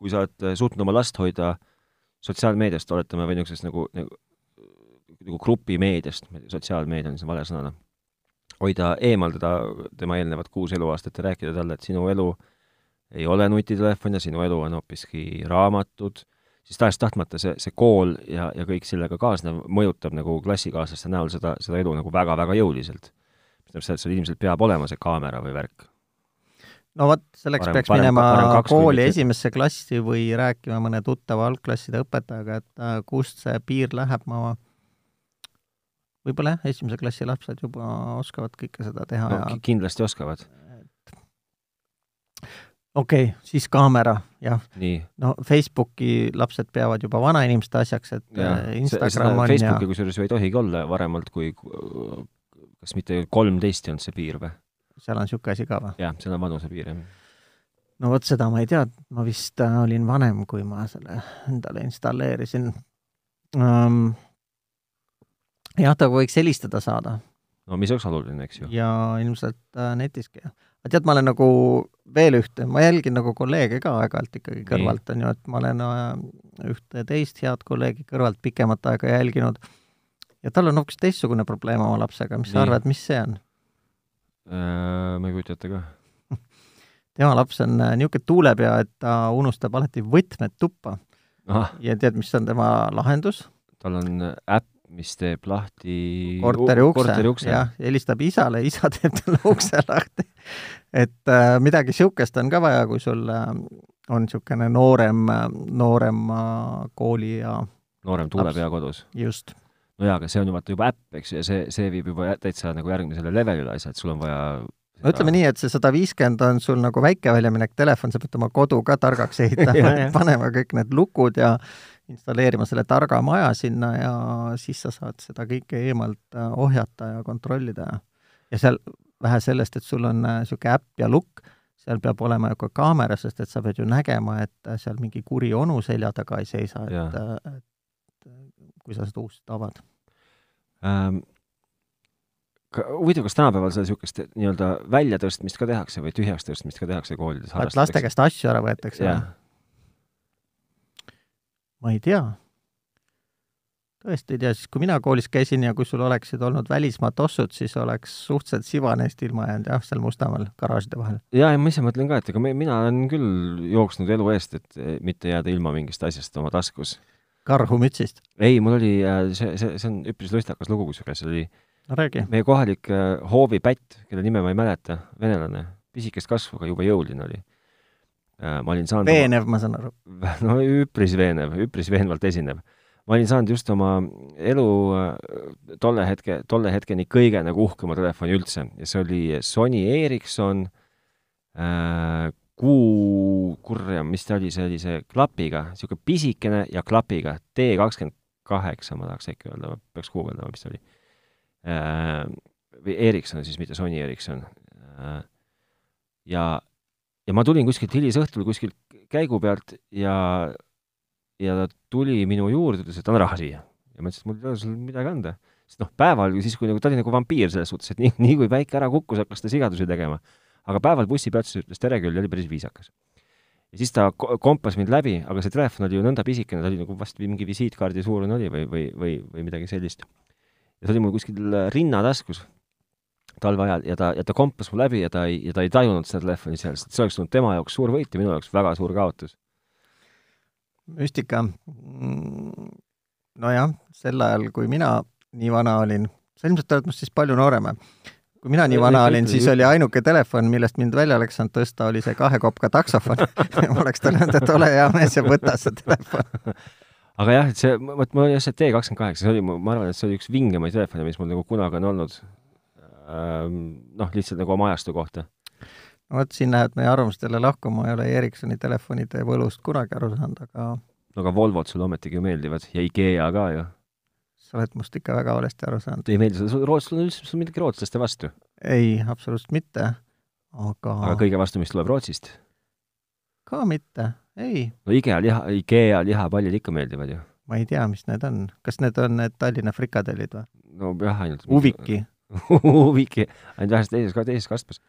kui sa oled äh, suutnud oma last hoida sotsiaalmeediast, oletame, või niisugusest nagu, nagu, nagu grupimeediast, sotsiaalmeedia on see vale sõna, noh, hoida eemal teda, tema eelnevad kuus eluaastat ja rääkida talle, et sinu elu ei ole nutitelefon ja sinu elu on hoopiski raamatud, siis tahes-tahtmata see, see kool ja, ja kõik sellega kaasnev mõjutab nagu klassikaaslaste näol seda, seda elu nagu väga-väga jõuliselt tähendab seda, et sul ilmselt peab olema see kaamera või värk. no vot, selleks parem, peaks parem, minema parem kooli esimesse klassi või rääkima mõne tuttava algklasside õpetajaga, et äh, kust see piir läheb, ma võib-olla jah, esimese klassi lapsed juba oskavad kõike seda teha no, ja kindlasti oskavad. Okei okay,, siis kaamera, jah. no Facebooki lapsed peavad juba vanainimeste asjaks, et ja, äh, Instagram on Facebooki ja Facebooki kusjuures ju ei tohigi olla varemalt kui kas mitte kolmteist ei olnud see piir või? seal on niisugune asi ka või? jah, seal on vanusepiir, jah. no vot, seda ma ei tea, ma vist äh, olin vanem, kui ma selle endale installeerisin um,. jah, ta võiks helistada saada. no mis oleks oluline, eks ju. ja ilmselt äh, netiski. Aga tead, ma olen nagu veel ühte, ma jälgin nagu kolleege ka aeg-ajalt ikkagi kõrvalt, on ju, et ma olen äh, ühte teist head kolleegi kõrvalt pikemat aega jälginud ja tal on hoopis teistsugune probleem oma lapsega, mis Nii. sa arvad, mis see on äh,? Ma ei kujuta ette ka tema laps on äh, niisugune tuulepea, et ta unustab alati võtmed tuppa. ja tead, mis on tema lahendus? tal on äpp, mis teeb lahti korteri ukse, jah, helistab isale, isa teeb talle ukse lahti. et äh, midagi niisugust on ka vaja, kui sul äh, on niisugune noorem, noorem äh, kooli ja noorem tuulepea kodus. just. No jaa, aga see on ju vaata juba äpp, eks ju, ja see, see viib juba täitsa nagu järgmisele levelile asja, et sul on vaja no ütleme nii, et see sada viiskümmend on sul nagu väike väljaminek telefon, sa pead oma kodu ka targaks ehitama panema kõik need lukud ja installeerima selle targa maja sinna ja siis sa saad seda kõike eemalt äh, ohjata ja kontrollida. ja seal vähe sellest, et sul on niisugune äpp ja lukk, seal peab olema ju ka kaamera, sest et sa pead ju nägema, et seal mingi kuri onu selja taga ei seisa, et, et kui sa seda uust avad ähm,. huvitav, kas tänapäeval seda niisugust nii-öelda väljatõstmist ka tehakse või tühjaks tõstmist ka tehakse koolides? laste käest asju ära võetakse? Ma ei tea tõesti ei tea, siis kui mina koolis käisin ja kui sul oleksid olnud välismaa tossud, siis oleks suhteliselt siva neist ilma jäänud jah, seal Mustamäel garaažide vahel. jaa, ja ma ise mõtlen ka, et ega me, mina olen küll jooksnud elu eest, et mitte jääda ilma mingist asjast oma taskus. karhumütsist? ei, mul oli, äh, see, see, see on üpris lustakas lugu, kusjuures oli no räägi. meie kohalik äh, hoovipätt, kelle nime ma ei mäleta, venelane, pisikest kasvu, aga jube jõuline oli. Ma olin saanud veenev oma..., ma saan aru. no üpris veenev, üpris veenvalt esinev ma olin saanud just oma elu äh, tolle hetke, tolle hetkeni kõige nagu uhkema telefoni üldse ja see oli Sony Ericsson äh, kuu, kurjam, mis ta oli, see oli see klapiga, niisugune pisikene ja klapiga, D kakskümmend kaheksa, ma tahaks äkki öelda, peaks guugeldama, mis ta oli äh,. või Ericsson siis, mitte Sony Ericsson äh,. ja, ja ma tulin kuskilt hilisõhtul kuskilt käigu pealt ja ja ta tuli minu juurde, ütles, et anna raha siia. ja ma ütlesin, et mul ei ole sul midagi anda. sest noh, päeval siis, kui nagu, ta oli nagu vampiir selles suhtes, et nii, nii kui päike ära kukkus, hakkas ta sigadusi tegema. aga päeval bussipeatuses ütles tere küll ja oli päris viisakas. ja siis ta kompas mind läbi, aga see telefon oli ju nõnda pisikene, ta oli nagu vast mingi visiitkaardi suurune oli või, või, või, või midagi sellist. ja see oli mul kuskil rinnataskus talve ajal ja ta, ja ta kompas mu läbi ja ta ei, ja ta ei tajunud seda telefoni seal, sest see oleks olnud tema jaoks suur võit ja minu jaoks väga suur kaotus müstika. nojah, sel ajal, kui mina nii vana olin, sa ilmselt oled minust siis palju noorem. kui mina nii vana olin, siis oli ainuke telefon, millest mind välja oleks saanud tõsta, oli see kahe kopka taksofon ma oleks talle öelnud, et ole hea mees ja võta see telefon aga jah, et see, vot mul oli see T kakskümmend kaheksa, see oli, ma arvan, et see oli üks vingemaid telefone, mis mul nagu kunagi on olnud. Ehm, noh, lihtsalt nagu oma ajastu kohta no vot, siin lähevad meie arvamused jälle lahku, ma ei ole Ericssoni telefonide võlust kunagi aru saanud, aga no aga Volvod sulle ometigi ju meeldivad ja IKEA ka ju. sa oled must ikka väga valesti aru saanud. ei meeldi sulle, Roots, sul on üldse, midagi rootslaste vastu? ei, absoluutselt mitte, aga aga kõige vastu, mis tuleb Rootsist? ka mitte, ei. no IKEA liha, IKEA lihapallid ikka meeldivad ju. ma ei tea, mis need on. kas need on need Tallinna frikadellid või? no jah, ainult Uviki Uviki, ainult vähest teises, teises kastmes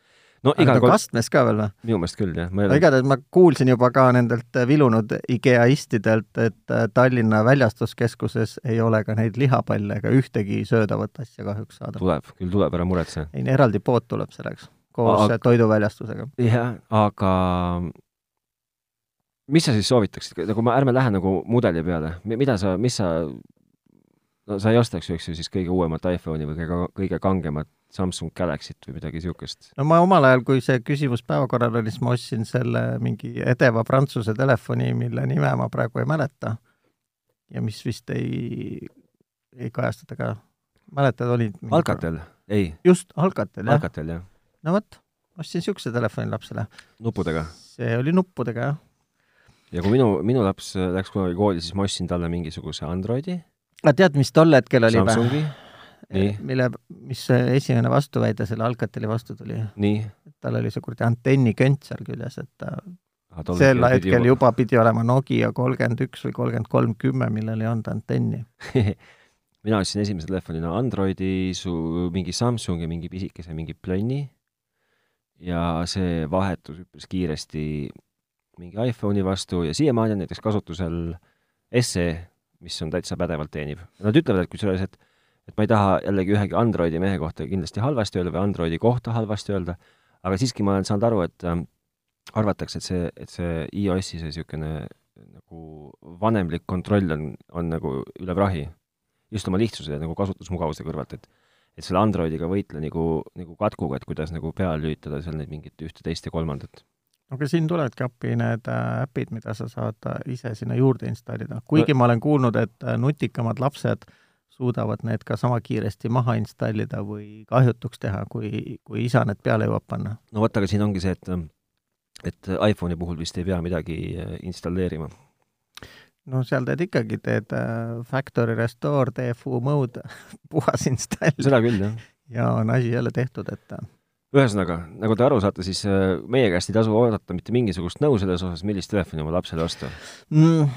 no igal kord kastmes ka veel või? minu meelest küll, jah. no igatahes ma kuulsin juba ka nendelt äh, vilunud IKEA-istidelt, et äh, Tallinna väljastuskeskuses ei ole ka neid lihapalle ega ühtegi söödavat asja kahjuks saada. tuleb, küll tuleb, ära muretse. ei, eraldi pood tuleb selleks, koos aga... toiduväljastusega. jah, aga mis sa siis soovitaksid, nagu ma, ärme lähe nagu mudeli peale, mida sa, mis sa no sa ei ostaks eks ju, siis kõige uuemat iPhone'i või kõige, kõige kangemat Samsung Galaxy't või midagi niisugust? no ma omal ajal, kui see küsimus päevakorral oli, siis ma ostsin selle mingi edeva prantsuse telefoni, mille nime ma praegu ei mäleta ja mis vist ei, ei kajastata ka. mäletad, olid Alcatel, ei. just, Alcatel, jah. Alcatel, jah. no vot, ostsin niisuguse telefoni lapsele. nuppudega? see oli nuppudega, jah. ja kui minu, minu laps läks kunagi kooli, siis ma ostsin talle mingisuguse Androidi aga tead, mis tol hetkel oli või? mille, mis esimene vastuväide selle Alcateli vastu tuli? tal oli see kuradi antennikönts seal küljes, et ta ah, sel hetkel juba... juba pidi olema Nokia kolmkümmend üks või kolmkümmend kolm kümme, millel ei olnud antenni mina ostsin esimese telefonina Androidi, su mingi Samsungi mingi pisikese mingi plönni ja see vahetus üpris kiiresti mingi iPhone'i vastu ja siiamaani on näiteks kasutusel SE mis on täitsa pädevalt teenib. Nad ütlevad, et kusjuures, et et ma ei taha jällegi ühegi Androidi mehe kohta kindlasti halvasti öelda või Androidi kohta halvasti öelda, aga siiski ma olen saanud aru, et äh, arvatakse, et see, et see iOS-i see niisugune nagu vanemlik kontroll on, on nagu üle prahi. just oma lihtsuse ja nagu kasutusmugavuse kõrvalt, et et selle Androidiga võitle nagu, nagu katkuga, et kuidas nagu peale lülitada seal neid mingit ühte, teist ja kolmandat aga siin tulevadki appi need äh, äpid, mida sa saad äh, ise sinna juurde installida, kuigi no. ma olen kuulnud, et äh, nutikamad lapsed suudavad need ka sama kiiresti maha installida või kahjutuks teha, kui, kui isa need peale jõuab panna. no vot, aga siin ongi see, et et iPhone'i puhul vist ei pea midagi installeerima. no seal teed ikkagi, teed factory restore, DFU mode, puhas install. seda küll, jah. ja on asi jälle tehtud, et ühesõnaga, nagu te aru saate, siis äh, meie käest ei tasu oodata mitte mingisugust nõu selles osas, millist telefoni oma lapsele osta mm,.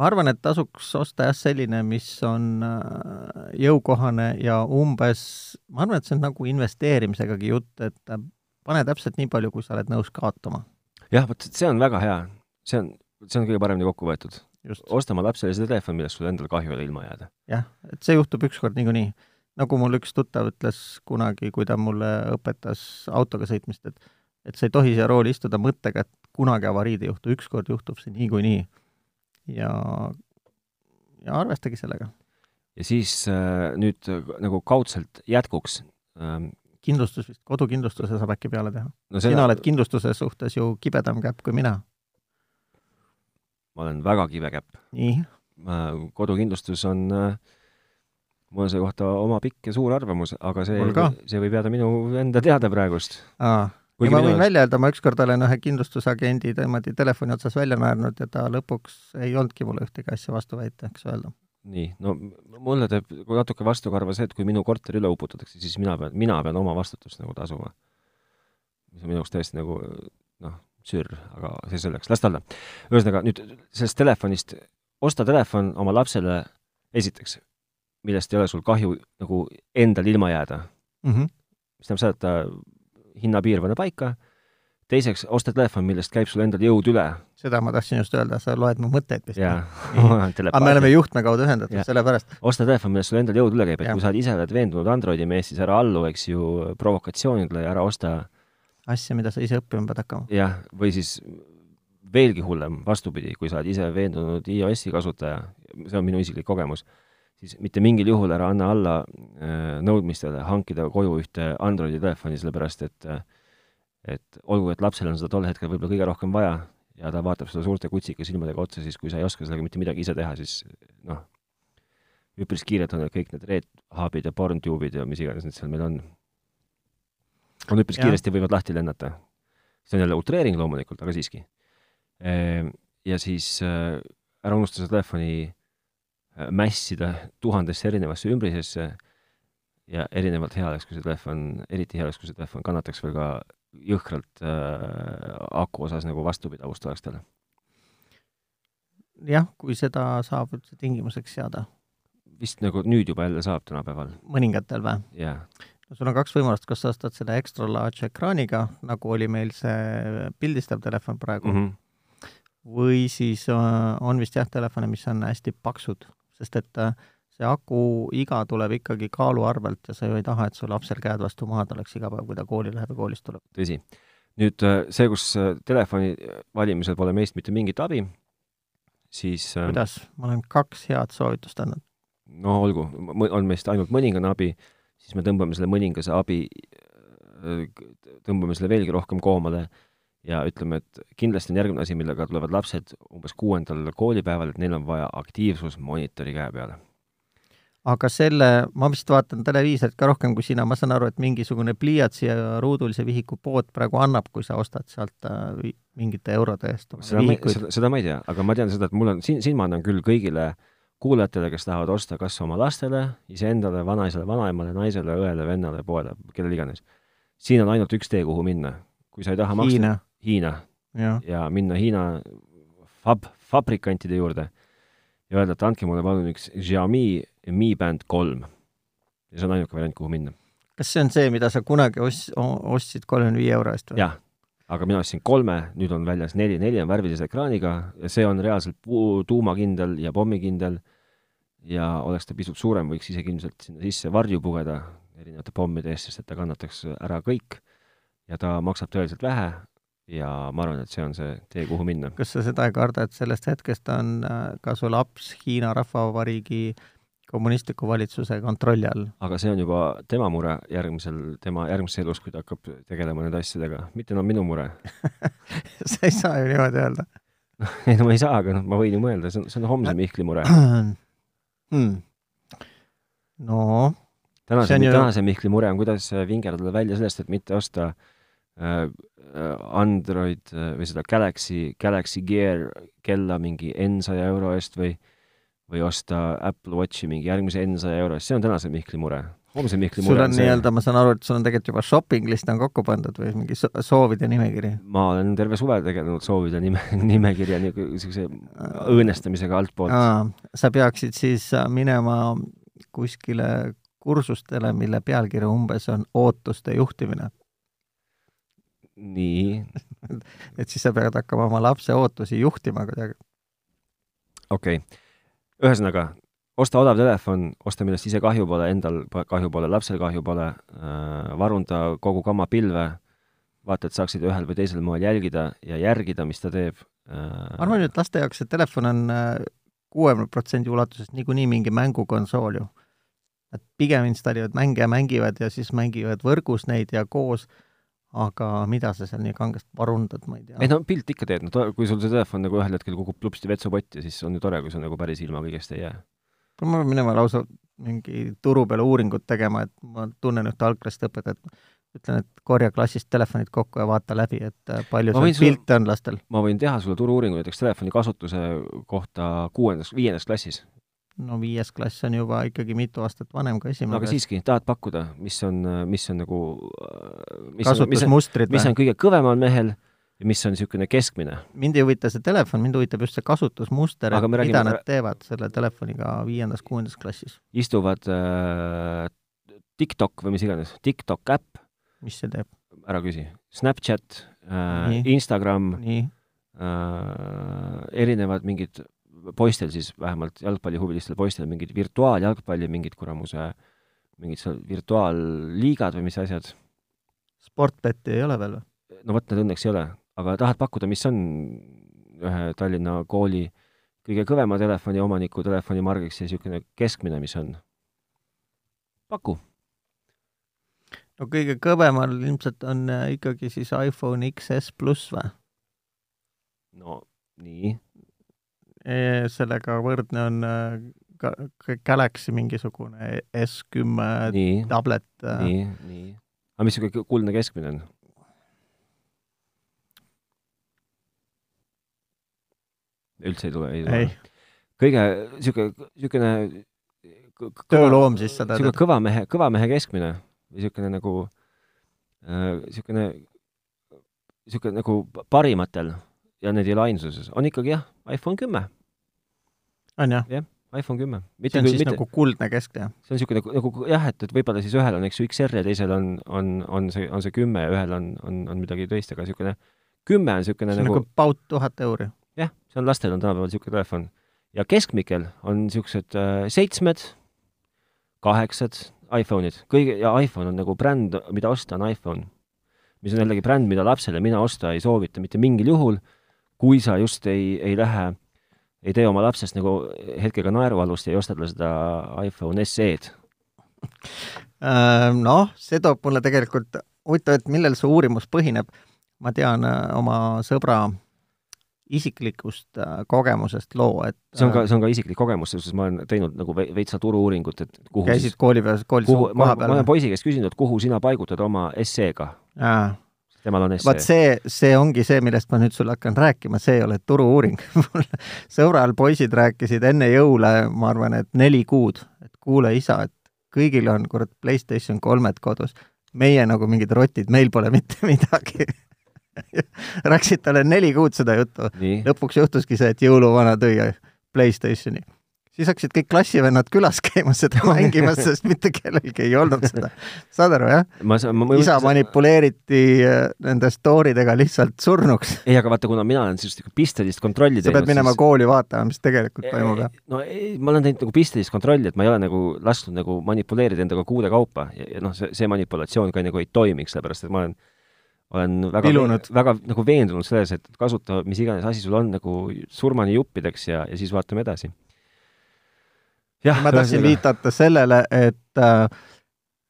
ma arvan, et tasuks osta jah selline, mis on äh, jõukohane ja umbes, ma arvan, et see on nagu investeerimisegagi jutt, et äh, pane täpselt nii palju, kui sa oled nõus kaotama. jah, vot see on väga hea. see on, see on kõige paremini kokku võetud. osta oma lapsele see telefon, millest sul endal kahju ei ole ilma jääda. jah, et see juhtub ükskord niikuinii nagu mul üks tuttav ütles kunagi, kui ta mulle õpetas autoga sõitmist, et et sa ei tohi siia rooli istuda mõttega, et kunagi avariid ei juhtu, ükskord juhtub see niikuinii. ja, ja arvestage sellega. ja siis äh, nüüd äh, nagu kaudselt jätkuks ähm, kindlustus vist, kodukindlustuse saab äkki peale teha no? Seda... sina oled kindlustuse suhtes ju kibedam käpp kui mina. ma olen väga kibe käpp. nii? kodukindlustus on äh, mul on selle kohta oma pikk ja suur arvamus, aga see, see võib jääda minu enda teada praegust. aa, ja ma võin välja öelda, ma ükskord olen ühe kindlustusagendi niimoodi telefoni otsas välja naernud ja ta lõpuks ei olnudki mulle ühtegi asja vastu väita, eks öelda. nii, no mulle teeb natuke vastukarva see, et kui minu korter üle uputatakse, siis mina pean, mina pean oma vastutust nagu tasuma. mis on minu jaoks täiesti nagu noh, sürr, aga see selleks, las ta olla. ühesõnaga, nüüd sellest telefonist, osta telefon oma lapsele esiteks millest ei ole sul kahju nagu endal ilma jääda mm. -hmm. mis tähendab seda, et ta hinnapiir pane paika, teiseks, osta telefon, millest käib sul endal jõud üle. seda ma tahtsin just öelda, sa loed mu mõtteid vist. aga me oleme juhtme kaudu ühendatud, sellepärast. osta telefon, millest sul endal jõud üle käib, et ja. kui sa ise oled veendunud Androidi mees, siis ära allu, eks ju, provokatsioonidele ja ära osta asja, mida sa ise õppima pead hakkama. jah, või siis veelgi hullem, vastupidi, kui sa oled ise veendunud iOS-i kasutaja, see on minu isiklik kogemus siis mitte mingil juhul ära anna alla äh, nõudmistele hankida koju ühte Androidi telefoni, sellepärast et äh, et olgu, et lapsel on seda tol hetkel võib-olla kõige rohkem vaja ja ta vaatab seda suurte kutsika silmadega otsa, siis kui sa ei oska sellega mitte midagi ise teha, siis noh, üpris kiirelt on kõik need Red Hubid ja Porntube'id ja mis iganes need seal meil on, on üpris ja. kiiresti võivad lahti lennata. see on jälle utreering loomulikult, aga siiski. Ehm, ja siis äh, ära unusta seda telefoni mässida tuhandesse erinevasse ümbrisesse ja erinevalt hea oleks, kui see telefon, eriti hea oleks, kui see telefon kannataks veel ka jõhkralt äh, aku osas nagu vastupidavust oleks talle. jah, kui seda saab üldse tingimuseks seada. vist nagu nüüd juba jälle saab tänapäeval. mõningatel või? jah no sul on kaks võimalust, kas sa ostad selle extra large ekraaniga, nagu oli meil see pildistav telefon praegu mm, -hmm. või siis äh, on vist jah, telefone, mis on hästi paksud sest et äh, see aku iga tuleb ikkagi kaalu arvelt ja sa ju ei taha, et su lapsel käed vastu maad oleks iga päev, kui ta kooli läheb ja koolist tuleb. tõsi. nüüd äh, see, kus äh, telefoni valimisel pole meist mitte mingit abi, siis kuidas? ma olen kaks head soovitust andnud. no olgu, on meist ainult mõningane abi, siis me tõmbame selle mõningase abi, tõmbame selle veelgi rohkem koomale ja ütleme, et kindlasti on järgmine asi, millega tulevad lapsed umbes kuuendal koolipäeval, et neil on vaja aktiivsusmonitori käe peale. aga selle, ma vist vaatan televiisorit ka rohkem kui sina, ma saan aru, et mingisugune pliiatsi ja ruudulise vihiku pood praegu annab, kui sa ostad sealt äh, mingite eurode eest seda ma, seda, seda ma ei tea, aga ma tean seda, et mul on, siin, siin ma annan küll kõigile kuulajatele, kes tahavad osta kas oma lastele, iseendale, vanaisale, vanaemale, naisele, õele, vennale, poele, kellele iganes. siin on ainult üks tee, kuhu minna. kui sa ei taha maksta Hiina ja, ja minna Hiina fab-, fabrikantide juurde ja öelda, et andke mulle palun üks Xiaomi Mi Band kolm. ja see on ainuke variant, kuhu minna. kas see on see, mida sa kunagi os-, ostsid kolmekümne viie euro eest või? jah, aga mina ostsin kolme, nüüd on väljas neli, neli on värvilise ekraaniga ja see on reaalselt puu-, tuumakindel ja pommikindel ja oleks ta pisut suurem, võiks isegi ilmselt sinna sisse varju pugeda erinevate pommide eest, sest et ta kannataks ära kõik ja ta maksab tõeliselt vähe ja ma arvan, et see on see tee, kuhu minna. kas sa seda ei karda, et sellest hetkest on äh, ka su laps Hiina Rahvavabariigi kommunistliku valitsuse kontrolli all? aga see on juba tema mure järgmisel, tema järgmises elus, kui ta hakkab tegelema nende asjadega, mitte enam minu mure. Sa ei saa ju niimoodi öelda. Ei no ma ei saa, aga noh, ma võin ju mõelda, see on, see on homse Mihkli mure. Hmm.. no. Tänase, ju... tänase Mihkli mure on, kuidas vingerdada välja sellest, et mitte osta äh, Äh, Android äh, või seda Galaxy, Galaxy Gear kella mingi N-saja euro eest või või osta Apple Watchi mingi järgmise N-saja euro eest, see on tänase Mihkli mure. homse Mihkli sul mure on nii-öelda, ma saan aru, et sul on tegelikult juba shopping list on kokku pandud või mingi so- soovide nimekiri? ma olen terve suve tegelenud soovide nime, nimekirja niisuguse õõnestamisega altpoolt. sa peaksid siis äh, minema kuskile kursustele, mille pealkiri umbes on ootuste juhtimine. Nii, et siis sa pead hakkama oma lapse ootusi juhtima kuidagi. okei okay.. ühesõnaga, osta odav telefon, osta millest ise kahju pole, endal kahju pole, lapsel kahju pole äh,, varunda kogu kama pilve, vaata, et saaksid ühel või teisel moel jälgida ja järgida, mis ta teeb äh,. ma arvan, et laste jaoks see telefon on kuuekümne protsendi ulatuses niikuinii mingi mängukonsool ju. Nad pigem installivad mänge ja mängivad ja siis mängivad võrgus neid ja koos, aga mida sa seal nii kangesti varundad, ma ei tea ei. no pilt ikka teed, no kui sul see telefon nagu ühel hetkel kukub plupsti vetsupotti, siis on ju tore, kui sa nagu päris ilma kõigest ei jää. ma pean minema lausa mingi turu peale uuringut tegema, et ma tunnen ühte algklasside õpetajat, ütlen, et korja klassist telefonid kokku ja vaata läbi, et äh, palju seal pilte on lastel. ma võin teha sulle turu-uuringu näiteks telefoni kasutuse kohta kuuendas, viiendas klassis. No viies klass on juba ikkagi mitu aastat vanem kui no esimene aga klass. siiski, tahad pakkuda, mis on, mis on nagu mis mis kasutusmustrid mis või? on kõige kõvemal mehel ja mis on niisugune keskmine? mind ei huvita see telefon, mind huvitab just see kasutusmuster, Aga et me mida räägime- nad teevad selle telefoniga viiendas-kuuendas klassis. istuvad äh, TikTok või mis iganes, TikTok äpp, mis see teeb? ära küsi, Snapchat äh, Instagram äh,, erinevad mingid, poistel siis vähemalt jalgpallihuvilistel poistel mingid virtuaaljalgpalli, mingid kuramuse, mingid seal virtuaalliigad või mis asjad. Sportbeti ei ole veel või? no vot, need õnneks ei ole, aga tahad pakkuda, mis on ühe Tallinna kooli kõige kõvema telefoni omaniku telefonimargiks ja niisugune keskmine, mis on? paku. no kõige kõvemal ilmselt on äh, ikkagi siis iPhone XS pluss või? no nii, sellega võrdne on äh, Galaxy mingisugune S10 nii, tablet. äh, nii, nii. aga mis niisugune kuldne keskmine on? üldse ei tule, ei tule kõige niisugune, niisugune tööloom siis seda niisugune kõva mehe, kõva mehe keskmine või niisugune nagu niisugune, niisugune nagu parimatel ja need ei ole ainsuses, on ikkagi jah, iPhone kümme, on jah, iPhone kümme. see on siis nagu kuldne keskteja. see on niisugune nagu, nagu jah, et, et võib-olla siis ühel on, eks ju, XR ja teisel on, on, on see, on see kümme ja ühel on, on, on midagi teist, aga niisugune kümme on niisugune see on nagu nagu paut tuhat euri. jah, see on lastel on tänapäeval niisugune telefon. ja keskmikel on niisugused äh, seitsmed, kaheksad iPhone'id, kõige, ja iPhone on nagu bränd, mida osta, on iPhone. mis on jällegi bränd, mida lapsele mina osta ei soovita mitte mingil juhul, kui sa just ei, ei lähe, ei tee oma lapsest nagu hetkega naerualust ja ei osta talle seda iPhone SE-d. Äh, Noh, see toob mulle tegelikult, huvitav, et millel see uurimus põhineb. ma tean äh, oma sõbra isiklikust äh, kogemusest loo, et see on ka, see on ka isiklik kogemus, selles suhtes ma olen teinud nagu ve- veitsa turu-uuringut, et kuhu käisid siis, kooli peal, koolis kuhu, ma, ma olen poisi käest küsinud, et kuhu sina paigutad oma SE-ga. Temal on vaat SE. see, see ongi see, millest ma nüüd sulle hakkan rääkima, see ei ole turu-uuring. mul sõbral poisid rääkisid enne jõule, ma arvan, et neli kuud, et kuule isa, et kõigil on kurat Playstation kolmed kodus. meie nagu mingid rotid, meil pole mitte midagi. rääkisid talle neli kuud seda juttu. lõpuks juhtuski see, et jõuluvana tõi Playstationi. Siis hakkasid kõik klassivennad külas käima seda mängimas, sest mitte kellelgi ei olnud seda. saad aru, jah? isa manipuleeriti äh, nende story dega lihtsalt surnuks. ei, aga vaata, kuna mina olen sellist nagu pistelist kontrolli sa pead minema kooli vaatama, mis tegelikult toimub, jah? no ei, ma olen teinud nagu pistelist kontrolli, et ma ei ole nagu lasknud nagu manipuleerida endaga kuude kaupa ja, ja noh, see, see manipulatsioon ka nagu ei toimiks, sellepärast et ma olen olen väga väga nagu veendunud selles, et kasuta mis iganes asi sul on nagu surmani juppideks ja, ja siis vaatame edasi. Ma tahtsin viidata sellele, et äh,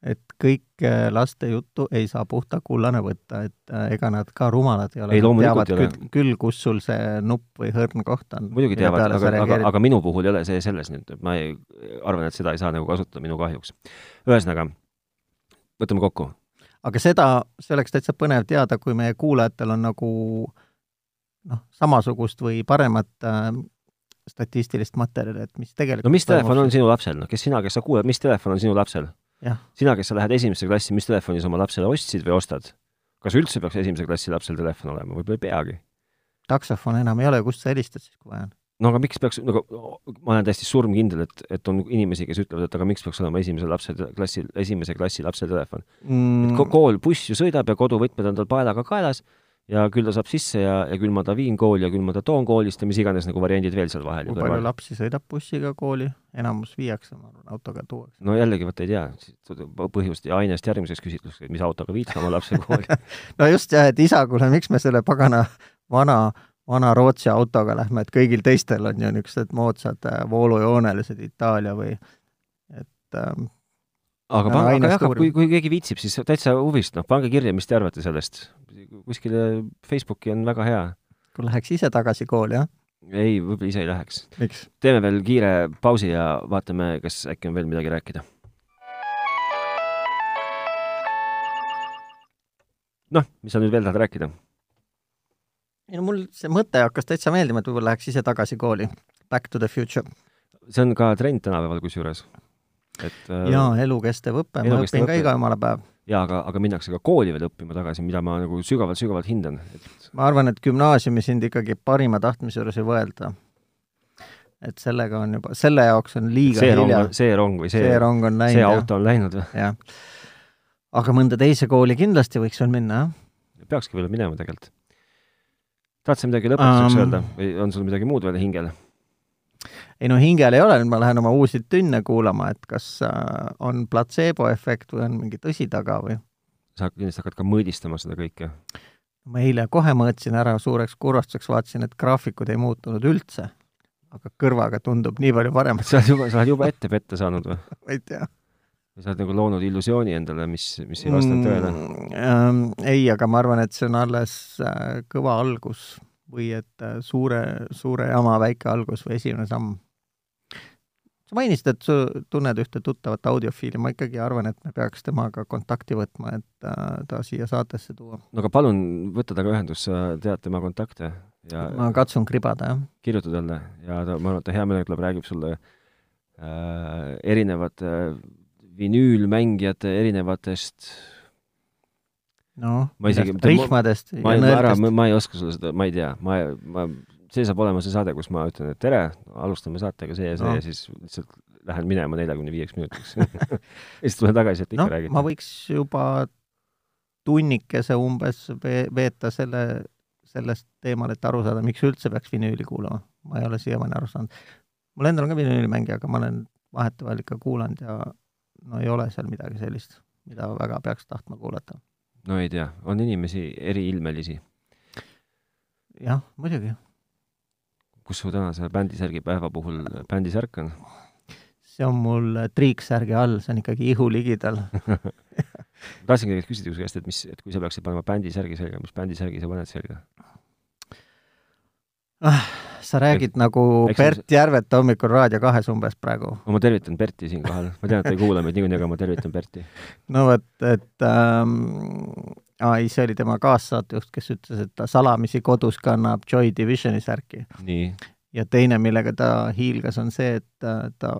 et kõike laste juttu ei saa puhta kullana võtta, et äh, ega nad ka rumalad ei ole. Ei, loomulikult ei ole. küll, kus sul see nupp või hõrn koht on. muidugi teavad, aga, aga, aga minu puhul ei ole see selles nüüd, ma ei, arvan, et seda ei saa nagu kasutada minu kahjuks. ühesõnaga, võtame kokku. aga seda, see oleks täitsa põnev teada, kui meie kuulajatel on nagu noh, samasugust või paremat äh, statistilist materjali, et mis tegelikult no mis telefon on sinu lapsel, noh, kes sina, kes sa kuulad, mis telefon on sinu lapsel? Sina, kes sa lähed esimesse klassi, mis telefoni sa oma lapsele ostsid või ostad? kas üldse peaks esimese klassi lapsel telefon olema, võib-olla ei peagi? taksofon enam ei ole, kust sa helistad siis, kui vaja on? no aga miks peaks, nagu ma olen täiesti surmkindel, et, et on inimesi, kes ütlevad, et aga miks peaks olema esimese lapse klassi, esimese klassi lapse telefon mm.. et ko- kool, buss ju sõidab ja koduvõtmed on tal paelaga kaelas ja küll ta saab sisse ja, ja küll ma ta viin kooli ja küll ma ta toon koolist ja mis iganes nagu variandid veel seal vahel. kui palju lapsi sõidab bussiga kooli? enamus viiakse, ma arvan, autoga tuuakse. no jällegi, vot ei tea, põhjust ja ainest järgmiseks küsitluseks, et mis autoga viid sa oma lapse kooli no just jah, et isa, kuule, miks me selle pagana vana vana Rootsi autoga lähme, et kõigil teistel on ju niisugused moodsad äh, voolujoonelised Itaalia või et ähm, aga pange, aga jah, kui, kui keegi viitsib, siis täitsa huvist, noh, pange kirja, mis te arvate sellest. kuskile Facebooki on väga hea. kui läheks ise tagasi kooli, jah? ei, võib-olla ise ei läheks. teeme veel kiire pausi ja vaatame, kas äkki on veel midagi rääkida. noh, mis sa nüüd veel tahad rääkida? ei no mul see mõte hakkas täitsa meeldima, et võib-olla läheks ise tagasi kooli. Back to the future. see on ka trend tänapäeval kusjuures. Et äh, jaa, elukestev õpe, ma õpin ka õpe. iga jumala päev. jaa, aga, aga minnakse ka kooli veel õppima tagasi, mida ma nagu sügavalt-sügavalt hindan. et ma arvan, et gümnaasiumi sind ikkagi parima tahtmise juures ei võelda. et sellega on juba, selle jaoks on liiga see hilja. see rong või see, see rong on läinud, see auto on läinud või? jah. aga mõnda teise kooli kindlasti võiks veel minna, jah? peakski veel minema tegelikult. tahad sa midagi lõpetuseks Um, öelda või on sul midagi muud veel hingel? Ei no hingel ei ole, nüüd ma lähen oma uusi tünne kuulama, et kas äh, on platseeboefekt või on mingi tõsi taga või sa kindlasti hakkad ka mõõdistama seda kõike. ma eile kohe mõõtsin ära suureks kurvastuseks, vaatasin, et graafikud ei muutunud üldse. aga kõrvaga tundub nii palju parem, sa oled juba, sa oled juba ette petta saanud või? ma ei tea sa oled nagu loonud illusiooni endale, mis, mis ei vastanud tõele? ähm, ei, aga ma arvan, et see on alles äh, kõva algus või et äh, suure, suure jama väike algus või esimene samm. Sa mainisid, et sa tunned ühte tuttavat audiofiili, ma ikkagi arvan, et me peaks temaga kontakti võtma, et äh, ta siia saatesse tuua. no aga palun võta temaga ühendust, sa tead tema kontakte ja ma katsun kribada, jah. kirjuta talle ja ta, ma arvan, et ta hea meelega tuleb, räägib sulle äh, erinevate äh, vinüülmängijate erinevatest noh, Ma rihmadest ma ei, ma nõelkest. ma ei oska sulle seda, ma ei tea, ma, ma, see saab olema see saade, kus ma ütlen, et tere, alustame saatega see ja see No. ja siis lihtsalt lähen minema neljakümne viieks minutiks ja siis tulen tagasi, et ikka noh, räägid. ma võiks juba tunnikese umbes vee- veeta selle, sellest teemal, et aru saada, miks üldse peaks vinüüli kuulama. ma ei ole siiamaani aru saanud. mul endal on ka vinüülimängija, aga ma olen vahetevahel ikka kuulanud ja no ei ole seal midagi sellist, mida väga peaks tahtma kuulata. no ei tea, on inimesi eriilmelisi. jah, muidugi. Kus su tänase bändisärgi päeva puhul bändisärk on? see on mul triiksärgi all, see on ikkagi ihu ligidal. tahtsingi tegelikult küsida su käest, et mis, et kui sa peaksid panema bändisärgi selga, mis bändisärgi sa paned selga? sa räägid nagu eks Bert Järvet hommikul Raadio kahes umbes praegu. no ma tervitan Berti siinkohal, ma tean, et ta ei kuula meid niikuinii, aga ma tervitan Berti. no vot, et ähm, aa, ei, see oli tema kaassaatejuht, kes ütles, et ta salamisi kodus kannab Joy Divisioni särki. ja teine, millega ta hiilgas, on see, et ta, ta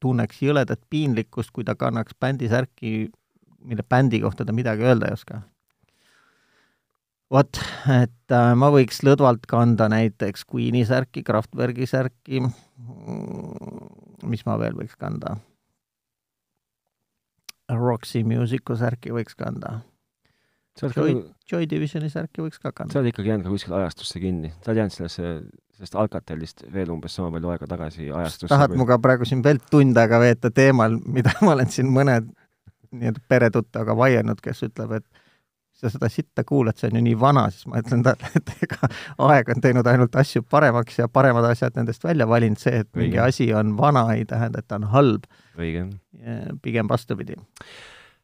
tunneks jõledat piinlikkust, kui ta kannaks bändisärki, mille bändi kohta ta midagi öelda ei oska. vot, et äh, ma võiks lõdvalt kanda näiteks Queen'i särki, Kraftwerki särki, mis ma veel võiks kanda? Roxy Musicu särki võiks kanda. Sa Joy, nagu, Joy Divisioni särki võiks ka sa kanda. oled ikkagi jäänud ka kuskile ajastusse kinni, sa oled jäänud sellesse, sellest Alcatelist veel umbes sama palju aega tagasi ajastusse. tahad minuga praegu siin veel tund aega veeta teemal, mida ma olen siin mõne nii-öelda peretuttavaga vaielnud, kes ütleb, et sa seda sitta kuulad, see on ju nii vana, siis ma ütlen talle, et ega aeg on teinud ainult asju paremaks ja paremad asjad nendest välja valinud, see, et mingi Õige. asi on vana, ei tähenda, et ta on halb. pigem vastupidi.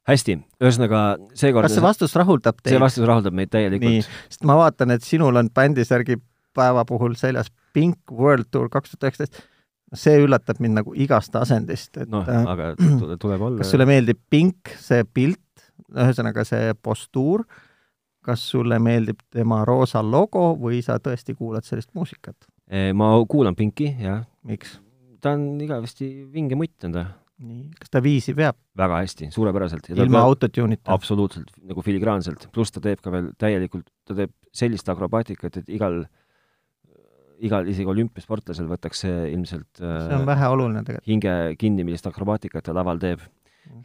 Hästi, ühesõnaga seekord kas see vastus rahuldab see teid? vastus rahuldab meid täielikult., sest ma vaatan, et sinul on bändisärgi päeva puhul seljas Pink World Tour kaks tuhat üheksateist. see üllatab mind nagu igast asendist, et noh, äh, aga tule- tuleb olla kas sulle meeldib pink, see pilt, ühesõnaga see postuur, kas sulle meeldib tema roosa logo või sa tõesti kuulad sellist muusikat? Eh, ma kuulan Pinki, jah. miks? ta on igavesti vinge mutt on ta. Nii, kas ta viisi veab väga hästi, suurepäraselt. ilma autotune'ita? absoluutselt, nagu filigraanselt, pluss ta teeb ka veel täielikult, ta teeb sellist akrobaatikat, et igal igal, isegi olümpiasportlasel võtaks see ilmselt see on väheoluline tegelikult. hinge kinni, millist akrobaatikat ta laval teeb.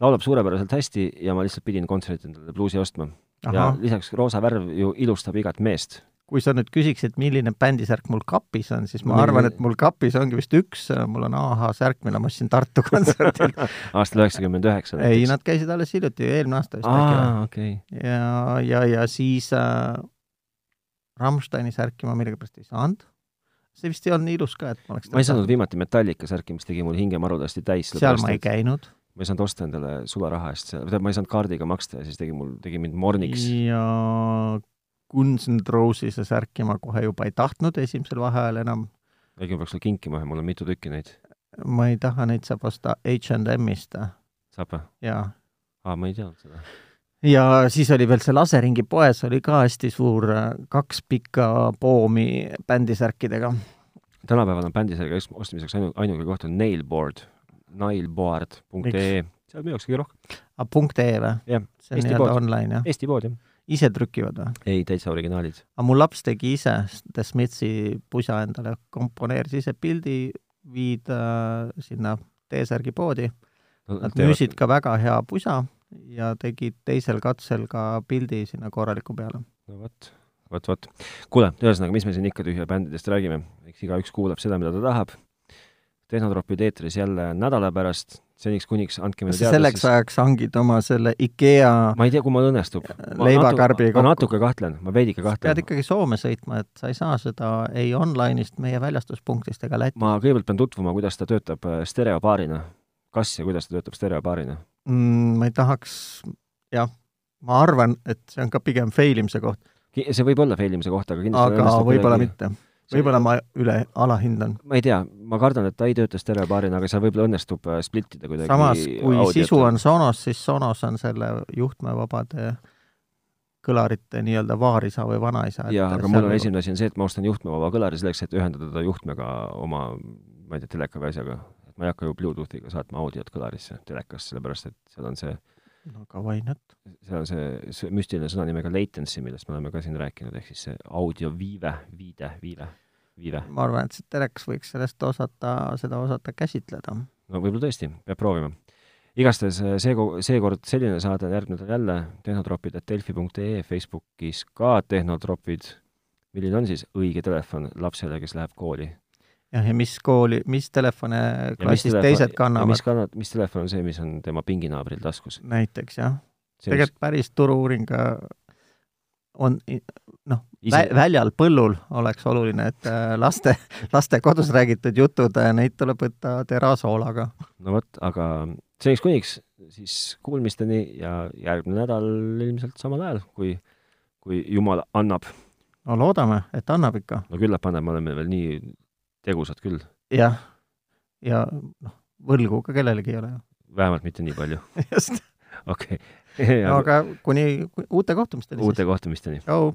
Laulab suurepäraselt hästi ja ma lihtsalt pidin kontserdilt endale bluusi ostma. ja lisaks roosa värv ju ilustab igat meest kui sa nüüd küsiksid, milline bändisärk mul kapis on, siis ma arvan, et mul kapis ongi vist üks, mul on AH särk, mille ma ostsin Tartu kontserdilt aastal üheksakümmend üheksa ei, nad käisid alles hiljuti, eelmine aasta vist äkki okay. ja, ja, ja siis äh, Rammsteini särki ma millegipärast ei saanud. see vist ei olnud nii ilus ka, et ma oleks ma ei saanud viimati Metallica särki, mis tegi mul hinge marudasti täis. seal ma ei käinud. ma ei saanud osta endale sularaha eest, tähendab, ma ei saanud kaardiga maksta ja siis tegi mul, tegi mind morniks. ja Guns N' Roses'e särki ma kohe juba ei tahtnud esimesel vaheajal enam. äkki ma peaks sulle kinkima, mul on mitu tükki neid. ma ei taha, neid saab osta H&M-ist. saab või? jaa. aa, ma ei teadnud seda. ja siis oli veel see Laseringi poes oli ka hästi suur, kaks pikka poomi bändisärkidega. tänapäeval on bändisärgi ostmiseks ainu-, ainuke koht on Nailboard, nailboard.ee, seal müüaksegi rohkem. aa, punkt .ee või? jah, see on nii-öelda online, jah? Eesti pood, jah ise trükivad või? ei, täitsa originaalid. aga mu laps tegi ise The Smithi pusa endale, komponeeris ise pildi, viid äh, sinna T-särgi poodi no,. Nad teevad... müüsid ka väga hea pusa ja tegid teisel katsel ka pildi sinna korraliku peale. no vot, vot, vot. kuule, ühesõnaga, mis me siin ikka tühja bändidest räägime, eks igaüks kuulab seda, mida ta tahab. Tehnotropid eetris jälle nädala pärast seniks kuniks andke meile teada. selleks siis... ajaks hangid oma selle IKEA ma ei tea, kui mul õnnestub. leivakarbi kokku. ma natuke kahtlen, ma veidike kahtlen. pead ikkagi Soome sõitma, et sa ei saa seda ei online'ist, meie väljastuspunktist ega Lätist. ma kõigepealt pean tutvuma, kuidas ta töötab äh, stereopaarina. kas ja kuidas ta töötab stereopaarina mm,? ma ei tahaks, jah, ma arvan, et see on ka pigem fail imise koht. see võib olla fail imise koht, aga kindlasti aga võib-olla mitte võib-olla ma üle alahindan. ma ei tea, ma kardan, et ta ei tööta stereopaarina, aga seal võib-olla õnnestub äh, splitt ida kuidagi samas, kui audiot. sisu on Sonos, siis Sonos on selle juhtmevabade kõlarite nii-öelda vaarisa või vanaisa. jaa, aga mul on esimene asi on see, et ma ostan juhtmevaba kõlari selleks, et ühendada ta juhtmega oma, ma ei tea, teleka või asjaga. et ma ei hakka ju Bluetoothiga saatma audiot kõlarisse telekast, sellepärast et seal on see aga why not? seal on see, see müstiline sõna nimega latency, millest me oleme ka siin rääkinud, ehk siis see audio viive, viide, viive, viive. ma arvan, et see telekas võiks sellest osata, seda osata käsitleda. no võib-olla tõesti, peab proovima. igastahes see, seekord selline saade, järgmine nädal jälle tehnotropid, et delfi.ee, Facebookis ka tehnotropid. milline on siis õige telefon lapsele, kes läheb kooli? Jah, ja mis kooli, mis telefone klassis telefon, teised kannavad? mis kannab, mis telefon on see, mis on tema pinginaabril taskus? näiteks jah. tegelikult päris turu-uuring on noh, väljal põllul oleks oluline, et äh, laste, laste kodus räägitud jutud, äh, neid tuleb võtta terasoolaga. no vot, aga seniks kuniks siis kuulmisteni ja järgmine nädal ilmselt samal ajal, kui, kui Jumal annab. no loodame, et annab ikka. no küllap annab, me oleme veel nii tegusad küll. jah, ja noh, võlgu ka kellelegi ei ole vähemalt mitte nii palju. just. okei. aga kuni uute kohtumisteni. uute kohtumisteni. tšau.